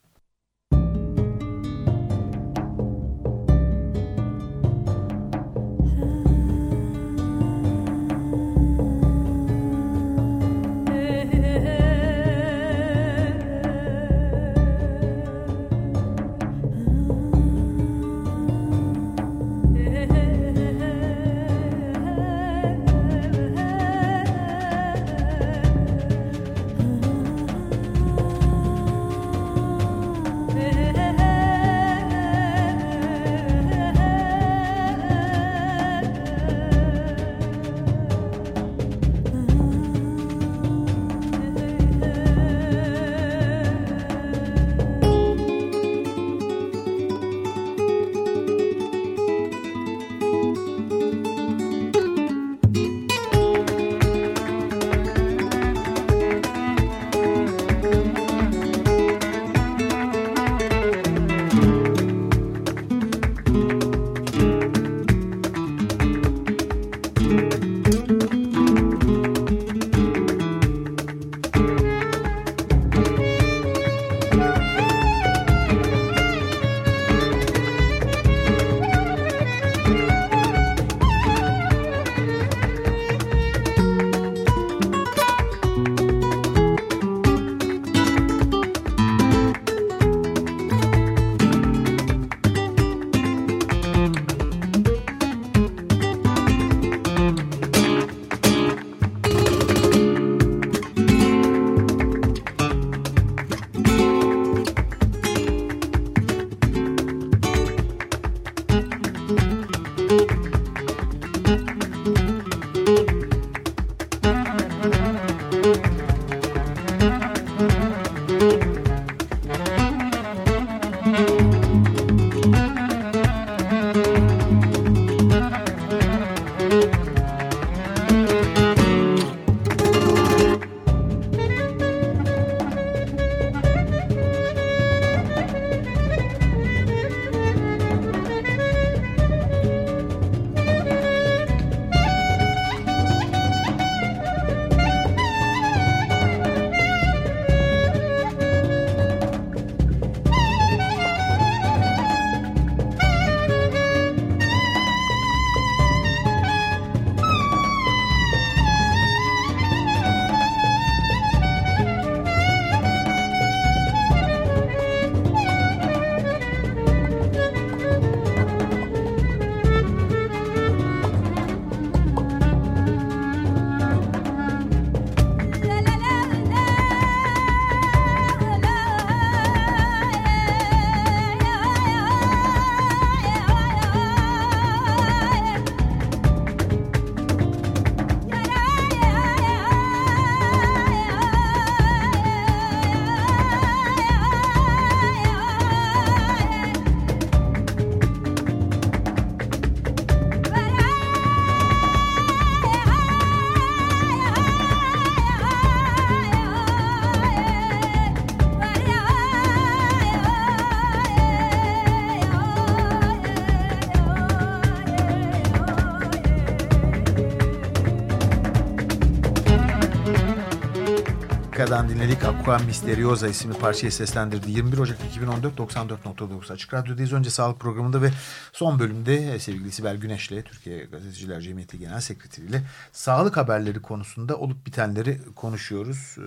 Dinledik. Aqua Misteriosa isimli parçayı seslendirdi. 21 Ocak 2014 94.9 Açık Radyo'dayız. Önce sağlık programında ve son bölümde e, sevgili Sibel Güneş'le Türkiye Gazeteciler Cemiyeti Genel Sekreteri ile sağlık haberleri konusunda olup bitenleri konuşuyoruz. Ee,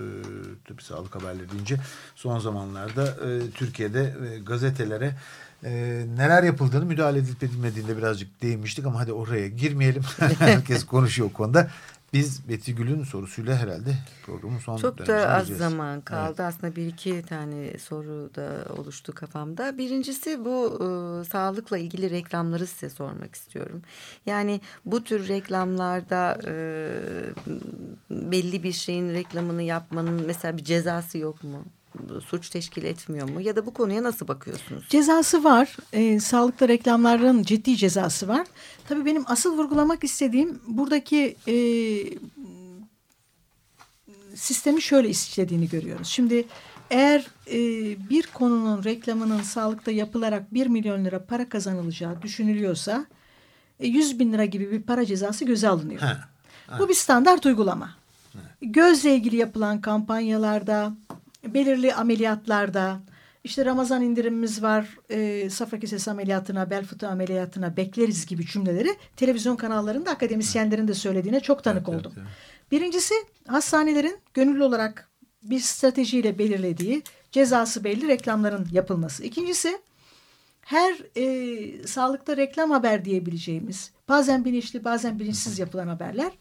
tabii sağlık haberleri deyince son zamanlarda e, Türkiye'de e, gazetelere e, neler yapıldığını müdahale edilip edilmediğinde birazcık değinmiştik ama hadi oraya girmeyelim. Herkes konuşuyor o konuda. Biz Betty Gül'ün sorusuyla herhalde programın son Çok da az gireceğiz. zaman kaldı. Evet. Aslında bir iki tane soru da oluştu kafamda. Birincisi bu e, sağlıkla ilgili reklamları size sormak istiyorum. Yani bu tür reklamlarda e, belli bir şeyin reklamını yapmanın mesela bir cezası yok mu? Suç teşkil etmiyor mu? Ya da bu konuya nasıl bakıyorsunuz? Cezası var. E, sağlıkta reklamların ciddi cezası var. Tabii benim asıl vurgulamak istediğim buradaki e, sistemi şöyle işlediğini görüyoruz. Şimdi eğer e, bir konunun reklamının sağlıkta yapılarak 1 milyon lira para kazanılacağı düşünülüyorsa e, 100 bin lira gibi bir para cezası göze alınıyor. Ha, Bu bir standart uygulama. Gözle ilgili yapılan kampanyalarda, belirli ameliyatlarda, işte Ramazan indirimimiz var, e, safra kesesi ameliyatına, bel fıtığı ameliyatına bekleriz gibi cümleleri televizyon kanallarında akademisyenlerin de söylediğine çok tanık Evet, oldum. evet, Birincisi hastanelerin gönüllü olarak bir stratejiyle belirlediği cezası belli reklamların yapılması. İkincisi her e, sağlıkta reklam haber diyebileceğimiz bazen bilinçli bazen bilinçsiz yapılan haberler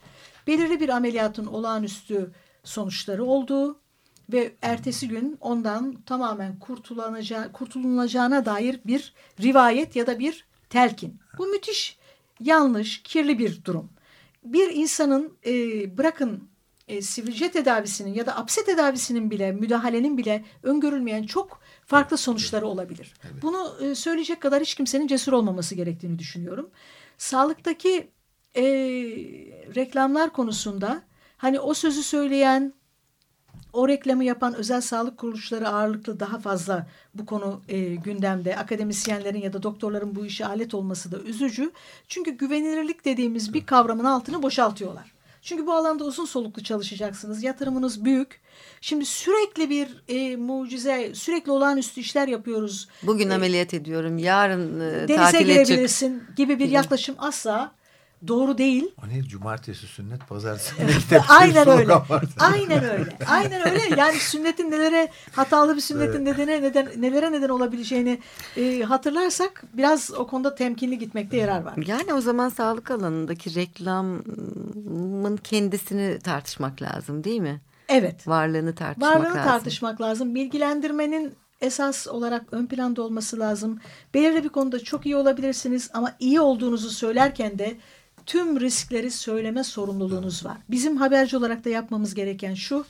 belirli bir ameliyatın olağanüstü sonuçları olduğu ve ertesi gün ondan tamamen kurtulanacağı, kurtulunacağına dair bir rivayet ya da bir telkin. Bu müthiş yanlış, kirli bir durum. Bir insanın e, bırakın e, sivilce tedavisinin ya da apse tedavisinin bile müdahalenin bile öngörülmeyen çok farklı sonuçları olabilir. Bunu e, söyleyecek kadar hiç kimsenin cesur olmaması gerektiğini düşünüyorum. Sağlıktaki e, reklamlar konusunda hani o sözü söyleyen o reklamı yapan özel sağlık kuruluşları ağırlıklı daha fazla bu konu e, gündemde. Akademisyenlerin ya da doktorların bu işe alet olması da üzücü. Çünkü güvenilirlik dediğimiz bir kavramın altını boşaltıyorlar. Çünkü bu alanda uzun soluklu çalışacaksınız. Yatırımınız büyük. Şimdi sürekli bir e, mucize, sürekli olağanüstü işler yapıyoruz. Bugün E, ameliyat ediyorum, yarın e, Denize tatile çık. girebilirsin gibi bir yaklaşım asla doğru değil. O ne? Cumartesi sünnet, pazartesi kitap. Aynen öyle. Aynen öyle. Aynen öyle. Yani sünnetin nelere hatalı bir sünnetin nedene neden nelere neden olabileceğini e, hatırlarsak biraz o konuda temkinli gitmekte yarar var. Yani o zaman sağlık alanındaki reklamın kendisini tartışmak lazım değil mi? Evet. Varlığını tartışmak Varlığını lazım. tartışmak lazım. Bilgilendirmenin esas olarak ön planda olması lazım. Belirli bir konuda çok iyi olabilirsiniz ama iyi olduğunuzu söylerken de tüm riskleri söyleme sorumluluğunuz var. Bizim haberci olarak da yapmamız gereken şu.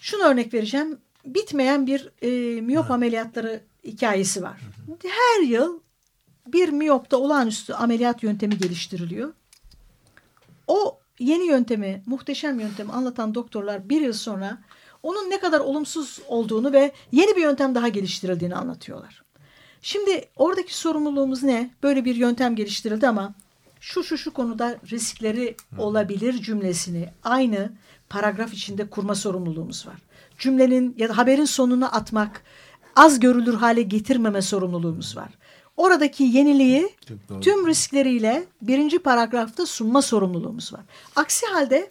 Şunu örnek vereceğim. Bitmeyen bir e, miyop ameliyatları hikayesi var. Her yıl bir miyopta olağanüstü ameliyat yöntemi geliştiriliyor. O yeni yöntemi, muhteşem yöntemi anlatan doktorlar bir yıl sonra onun ne kadar olumsuz olduğunu ve yeni bir yöntem daha geliştirildiğini anlatıyorlar. Şimdi oradaki sorumluluğumuz ne? Böyle bir yöntem geliştirildi ama şu şu şu konuda riskleri olabilir cümlesini aynı paragraf içinde kurma sorumluluğumuz var. Cümlenin ya da haberin sonuna atmak, az görülür hale getirmeme sorumluluğumuz var. Oradaki yeniliği tüm riskleriyle birinci paragrafta sunma sorumluluğumuz var. Aksi halde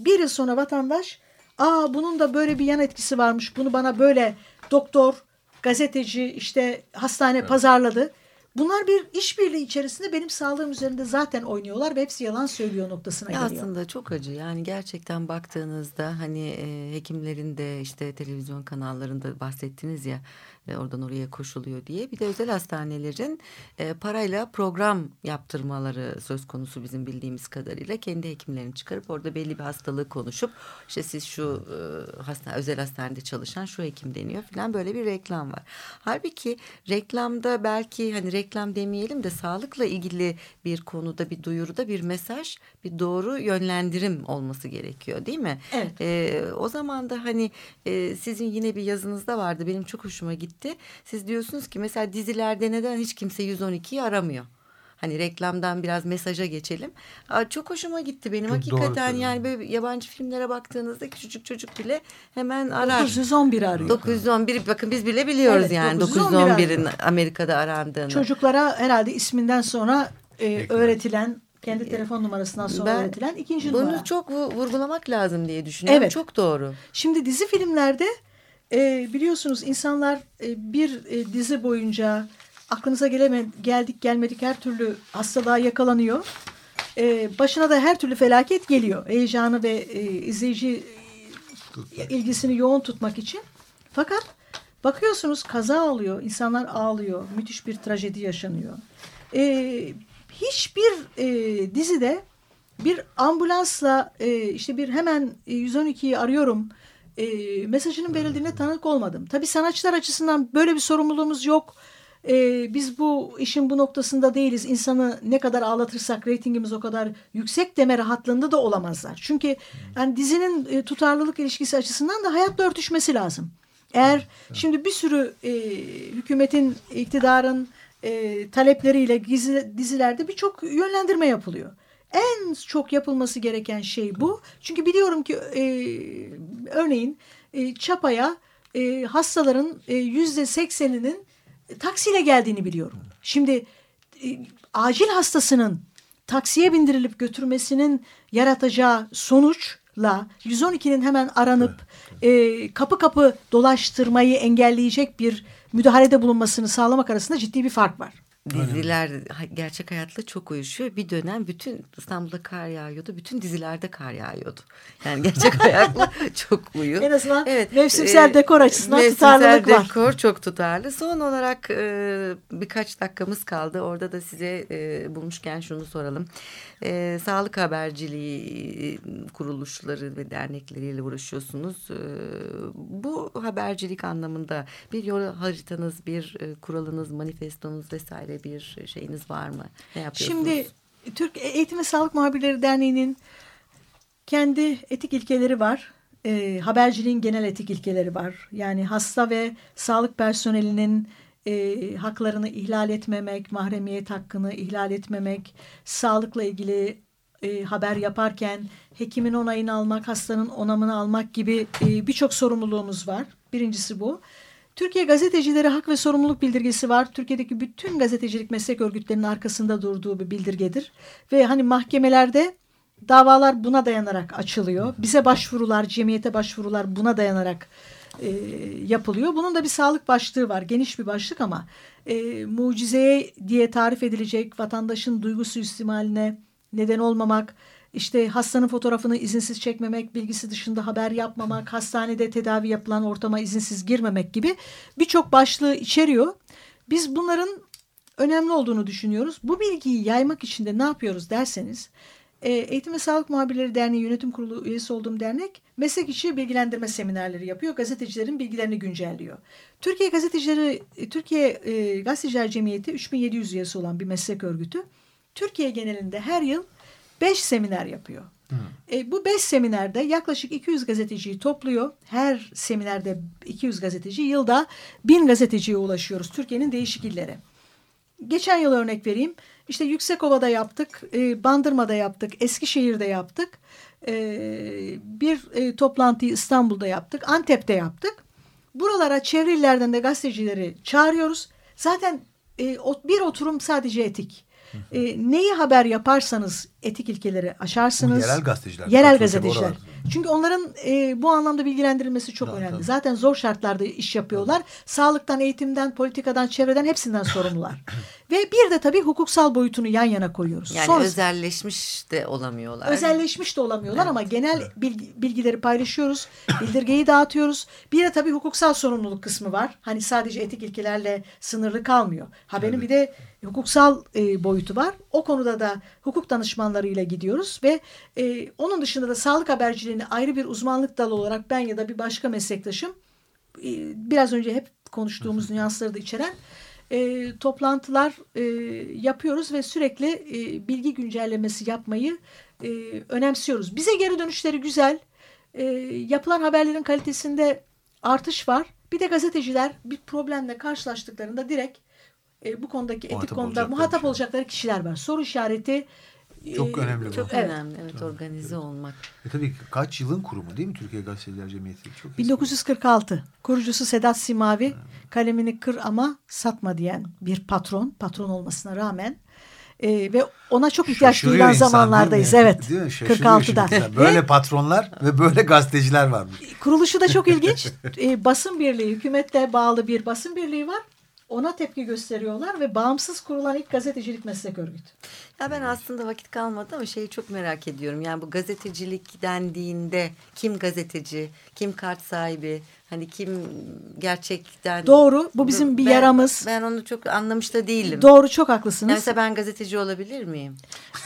bir yıl sonra vatandaş aa bunun da böyle bir yan etkisi varmış bunu bana böyle doktor, gazeteci işte hastane pazarladı. Bunlar bir işbirliği içerisinde benim sağlığım üzerinde zaten oynuyorlar ve hepsi yalan söylüyor noktasına geliyor. aslında çok acı yani gerçekten baktığınızda hani e, hekimlerin de işte televizyon kanallarında bahsettiniz ya e, oradan oraya koşuluyor diye bir de özel hastanelerin e, parayla program yaptırmaları söz konusu bizim bildiğimiz kadarıyla kendi hekimlerini çıkarıp orada belli bir hastalığı konuşup işte siz şu e, hasta, özel hastanede çalışan şu hekim deniyor falan böyle bir reklam var. Halbuki reklamda belki hani reklam demeyelim de sağlıkla ilgili bir konuda bir duyuruda bir mesaj bir doğru yönlendirim olması gerekiyor değil mi? Evet. Ee, o zaman da hani e, sizin yine bir yazınızda vardı benim çok hoşuma gitti. Siz diyorsunuz ki mesela dizilerde neden hiç kimse 112'yi aramıyor? Hani reklamdan biraz mesaja geçelim. Aa, çok hoşuma gitti benim. Çok Hakikaten doğru yani böyle yabancı filmlere baktığınızda küçücük çocuk bile hemen arar. 911 arıyor. 911 bakın biz bile biliyoruz Evet, yani 911 911'in Amerika'da arandığını. Çocuklara herhalde isminden sonra e, öğretilen, kendi telefon numarasından sonra Ben öğretilen ikinci Bunu numara. çok vu- vurgulamak lazım diye düşünüyorum. Evet. Çok doğru. Şimdi dizi filmlerde e, biliyorsunuz insanlar e, bir e, dizi boyunca aklınıza geleme, geldik gelmedik her türlü hastalığa yakalanıyor. E, başına da her türlü felaket geliyor. Heyecanı ve e, izleyici e, ilgisini yoğun tutmak için. Fakat bakıyorsunuz kaza oluyor, insanlar ağlıyor, müthiş bir trajedi yaşanıyor. E, hiçbir e, dizide bir ambulansla e, işte bir hemen e, 112'yi arıyorum e, mesajının verildiğine tanık olmadım. Tabii sanatçılar açısından böyle bir sorumluluğumuz yok. E, biz bu işin bu noktasında değiliz. İnsanı ne kadar ağlatırsak reytingimiz o kadar yüksek deme rahatlığında da olamazlar. Çünkü yani dizinin e, tutarlılık ilişkisi açısından da hayatla örtüşmesi lazım. Eğer şimdi bir sürü e, hükümetin, iktidarın e, talepleriyle gizli, dizilerde birçok yönlendirme yapılıyor. En çok yapılması gereken şey bu. Çünkü biliyorum ki e, örneğin e, Çapa'ya e, hastaların e, yüzde sekseninin taksiyle geldiğini biliyorum. Şimdi e, acil hastasının taksiye bindirilip götürmesinin yaratacağı sonuçla 112'nin hemen aranıp e, kapı kapı dolaştırmayı engelleyecek bir müdahalede bulunmasını sağlamak arasında ciddi bir fark var. Diziler ha- gerçek hayatla çok uyuşuyor. Bir dönem bütün İstanbul'da kar yağıyordu. Bütün dizilerde kar yağıyordu. Yani gerçek hayatla çok uyuyor. En azından mevsimsel dekor açısından mevsimsel tutarlılık var. dekor çok tutarlı. Son olarak e, birkaç dakikamız kaldı. Orada da size e, bulmuşken şunu soralım. E, sağlık haberciliği e, kuruluşları ve dernekleriyle uğraşıyorsunuz. E, bu habercilik anlamında bir yol haritanız, bir e, kuralınız, manifestonuz vesaire bir şeyiniz var mı? Ne yapıyorsunuz? Şimdi Türk Eğitim ve Sağlık Muhabirleri Derneği'nin kendi etik ilkeleri var. E, haberciliğin genel etik ilkeleri var. Yani hasta ve sağlık personelinin e, haklarını ihlal etmemek, mahremiyet hakkını ihlal etmemek, sağlıkla ilgili e, haber yaparken hekimin onayını almak, hastanın onamını almak gibi e, birçok sorumluluğumuz var. Birincisi bu. Türkiye Gazetecileri Hak ve Sorumluluk Bildirgesi var. Türkiye'deki bütün gazetecilik meslek örgütlerinin arkasında durduğu bir bildirgedir. Ve hani mahkemelerde davalar buna dayanarak açılıyor. Bize başvurular, cemiyete başvurular buna dayanarak e, yapılıyor. Bunun da bir sağlık başlığı var. Geniş bir başlık ama e, mucizeye diye tarif edilecek vatandaşın duygusu istimaline neden olmamak, işte hastanın fotoğrafını izinsiz çekmemek, bilgisi dışında haber yapmamak, hastanede tedavi yapılan ortama izinsiz girmemek gibi birçok başlığı içeriyor. Biz bunların önemli olduğunu düşünüyoruz. Bu bilgiyi yaymak için de ne yapıyoruz derseniz, e, Eğitim ve Sağlık Muhabirleri Derneği Yönetim Kurulu üyesi olduğum dernek meslek içi bilgilendirme seminerleri yapıyor. Gazetecilerin bilgilerini güncelliyor. Türkiye Gazetecileri Türkiye e, Gazeteciler Cemiyeti 3700 üyesi olan bir meslek örgütü. Türkiye genelinde her yıl 5 seminer yapıyor. E, bu 5 seminerde yaklaşık 200 gazeteciyi topluyor. Her seminerde 200 gazeteci yılda 1000 gazeteciye ulaşıyoruz Türkiye'nin değişik illeri. Geçen yıl örnek vereyim. İşte Yüksekova'da yaptık, e, Bandırma'da yaptık, Eskişehir'de yaptık. E, bir e, toplantıyı İstanbul'da yaptık, Antep'te yaptık. Buralara çevre illerden de gazetecileri çağırıyoruz. Zaten e, bir oturum sadece etik. E, neyi haber yaparsanız etik ilkeleri aşarsınız. Bu yerel gazeteciler. Yerel gazeteciler. oralar. Çünkü onların e, bu anlamda bilgilendirilmesi çok Tabii, önemli. tabii. Zaten zor şartlarda iş yapıyorlar. Sağlıktan, eğitimden, politikadan, çevreden hepsinden sorumlular. Ve bir de tabii hukuksal boyutunu yan yana koyuyoruz. Yani Sonrası- özelleşmiş de olamıyorlar. Özelleşmiş de olamıyorlar ama genel bilgi- bilgileri paylaşıyoruz. Bildirgeyi dağıtıyoruz. Bir de tabii hukuksal sorumluluk kısmı var. Hani sadece etik ilkelerle sınırlı kalmıyor. Haberin bir de hukuksal e, boyutu var. O konuda da hukuk danışmanlarıyla gidiyoruz ve e, onun dışında da sağlık haberciliğini ayrı bir uzmanlık dalı olarak ben ya da bir başka meslektaşım e, biraz önce hep konuştuğumuz nüansları da içeren e, toplantılar e, yapıyoruz ve sürekli e, bilgi güncellemesi yapmayı e, önemsiyoruz. Bize geri dönüşleri güzel. E, yapılan haberlerin kalitesinde artış var. Bir de gazeteciler bir problemle karşılaştıklarında direkt e, bu konudaki etik konuda olacakları muhatap olacakları kişiler var. Soru işareti Çok e, önemli bu. Çok Evet. önemli. Evet, organize olmak. E tabii kaç yılın kurumu değil mi Türkiye Gazeteciler Cemiyeti? Çok eski. 1946 kurucusu Sedat Simavi kalemini kır ama satma diyen bir patron patron olmasına rağmen e, ve ona çok ihtiyaç Şaşırıyor duyulan insan, zamanlardayız değil mi? evet Değil mi? Şaşırıyor 46'da şimdi insan. Böyle patronlar ve böyle gazeteciler varmış. kuruluşu da çok ilginç E, basın birliği hükümette bağlı bir basın birliği var ona tepki gösteriyorlar ve bağımsız kurulan ilk gazetecilik meslek örgütü. Ya ben aslında vakit kalmadı ama şeyi çok merak ediyorum. Yani bu gazetecilik dendiğinde kim gazeteci, kim kart sahibi, hani kim gerçekten... Doğru, bu bizim bir Ben- yaramız. Ben onu çok anlamış da değilim. Doğru çok haklısınız. mesela ben gazeteci olabilir miyim?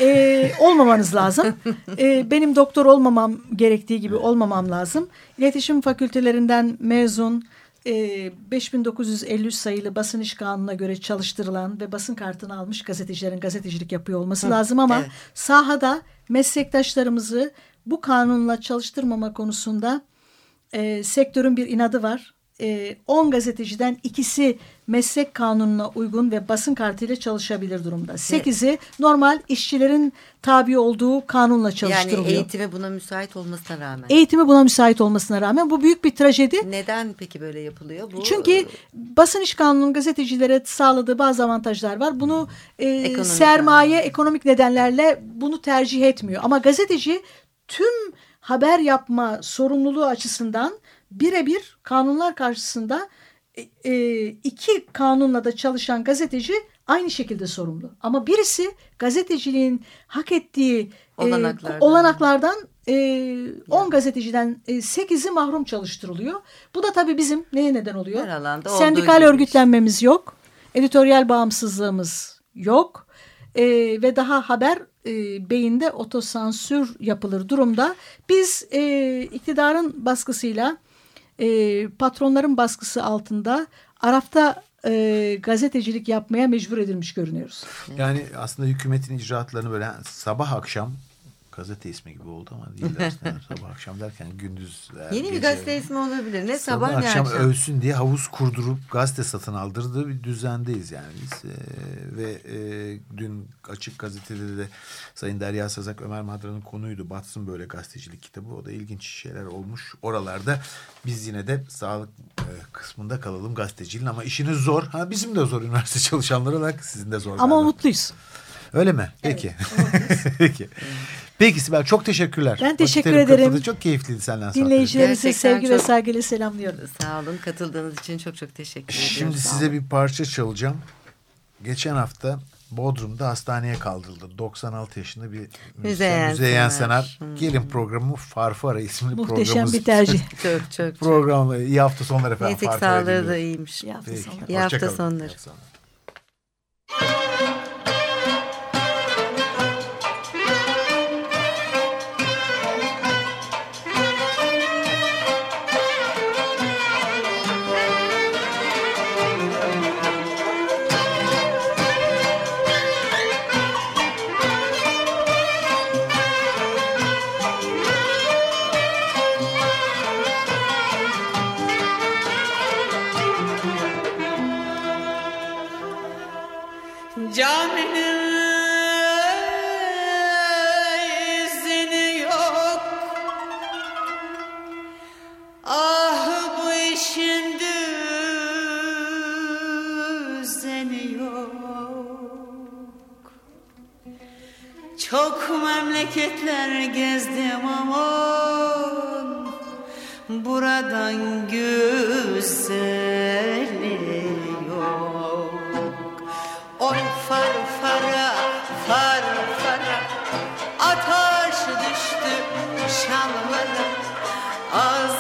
Ee, olmamanız lazım. Ee, benim doktor olmamam gerektiği gibi olmamam lazım. İletişim fakültelerinden mezun e, 5953 sayılı basın iş kanununa göre çalıştırılan ve basın kartını almış gazetecilerin gazetecilik yapıyor olması lazım ama evet. sahada meslektaşlarımızı bu kanunla çalıştırmama konusunda e, sektörün bir inadı var. E, 10 gazeteciden ikisi meslek kanununa uygun ve basın kartıyla çalışabilir durumda. 8'i normal işçilerin tabi olduğu kanunla Yani çalıştırılıyor. eğitime buna müsait olmasına rağmen. Eğitimi buna müsait olmasına rağmen bu büyük bir trajedi. Neden peki böyle yapılıyor? Bu, Çünkü basın iş kanunun gazetecilere sağladığı bazı avantajlar var. Bunu e, Ekonomik sermaye, anlamda. ekonomik nedenlerle bunu tercih etmiyor. Ama gazeteci tüm haber yapma sorumluluğu açısından birebir kanunlar karşısında e, e, iki kanunla da çalışan gazeteci aynı şekilde sorumlu. Ama birisi gazeteciliğin hak ettiği e, Olanaklardan. olanaklardan e, 10 gazeteciden e, 8'i mahrum çalıştırılıyor. Bu da tabii bizim neye neden oluyor? Her alanda Sendikal örgütlenmemiz yok. Editoryal bağımsızlığımız yok. E, ve daha haber e, beyinde otosansür yapılır durumda. Biz e, iktidarın baskısıyla e, patronların baskısı altında Araf'ta e, gazetecilik yapmaya mecbur edilmiş görünüyoruz. Yani aslında hükümetin icraatlarını böyle sabah akşam gazete ismi gibi oldu ama değil aslında sabah akşam derken gündüz e, Yeni bir gece- gazete ismi olabilir. Ne Sabah, sabah, ne akşam, akşam. övsün diye havuz kurdurup gazete satın aldırdığı bir düzendeyiz yani biz. Ee, ve e, dün Açık Gazete'de de Sayın Derya Sazak Ömer Madra'nın konuydu. Batsın böyle gazetecilik kitabı. O da ilginç şeyler olmuş oralarda. Biz yine de sağlık e, kısmında kalalım gazeteciliğin ama işiniz zor. Ha bizim de zor üniversite çalışanları olarak sizin de zor. Ama galiba. umutluyuz. Öyle mi? Peki. Peki. Peki Sibel çok teşekkürler. Ben teşekkür Vakitlerim ederim. kapadı. Çok keyifliydi senden. Dinleyicilerimize sevgi ve çok- saygıyla selamlıyorum. Sağ olun katıldığınız için çok çok teşekkür ediyorum. Şimdi size bir parça çalacağım. Geçen hafta Bodrum'da hastaneye kaldırıldı. 96 yaşında bir müzisyen Müzeyyen Müzeyyen Senar. Senar. Gelin programı Farfara isimli Muhteşem programımız. bir tercih. Çok çok çok. Program iyi hafta sonları efendim. Farfara'ya sağlığı da iyiymiş. İyi hafta Peki, sonları. İyi hafta sonları. İyi hafta sonları. Çok memleketler gezdim aman. Buradan güzeli yok Oy farfara farfara Ateş düştü şanlara Ağzım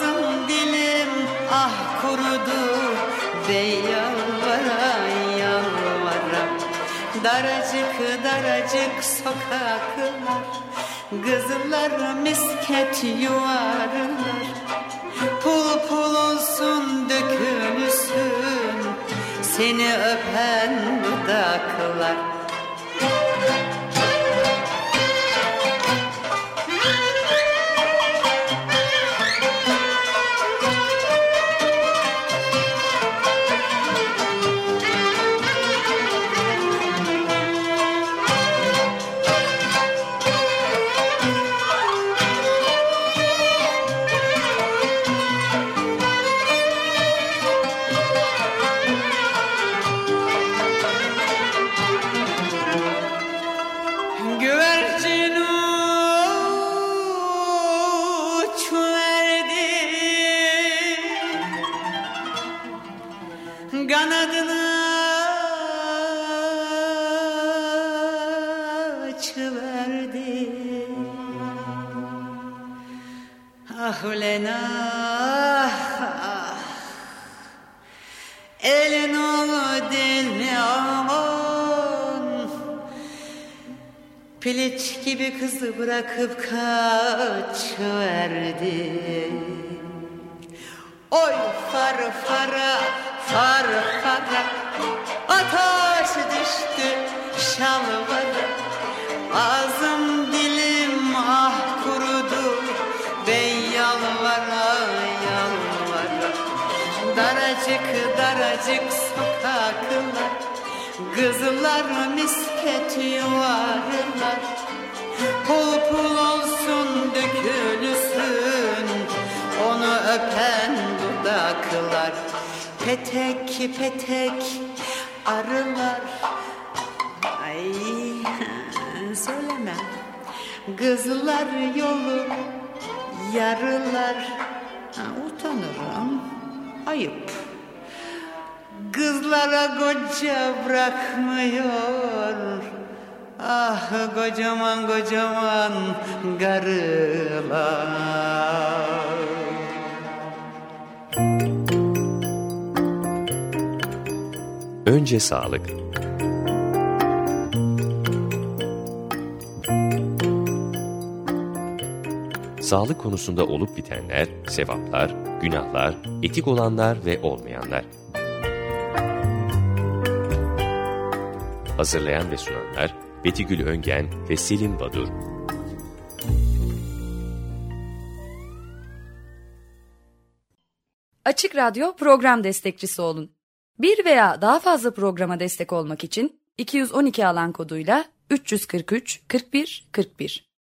Daracık sokaklar Kızlar misket yuvarlar Pul pul olsun dökülsün Seni öpen dudaklar Piliç gibi kızı bırakıp kaçıverdi. Oy far fara far fara Ateş düştü şalvara Ağzım dilim ah kurudu Ben yalvara yalvara. Daracık daracık sokaklar Kızlar misket yuvarlar. Pul pul olsun dökülsün. Onu öpen dudaklar. Petek petek arılar. Ay söyleme. Kızlar yolu yarılar. Ha, Utanırım. Ayıp Kızlara koca bırakmıyor Ah kocaman kocaman garılar Önce sağlık. Sağlık konusunda olup bitenler, sevaplar, günahlar, etik olanlar ve olmayanlar. Hazırlayan ve sunanlar Betigül Öngen ve Selim Badur. Açık Radyo program destekçisi olun. Bir veya daha fazla programa destek olmak için 212 alan koduyla 343 41 41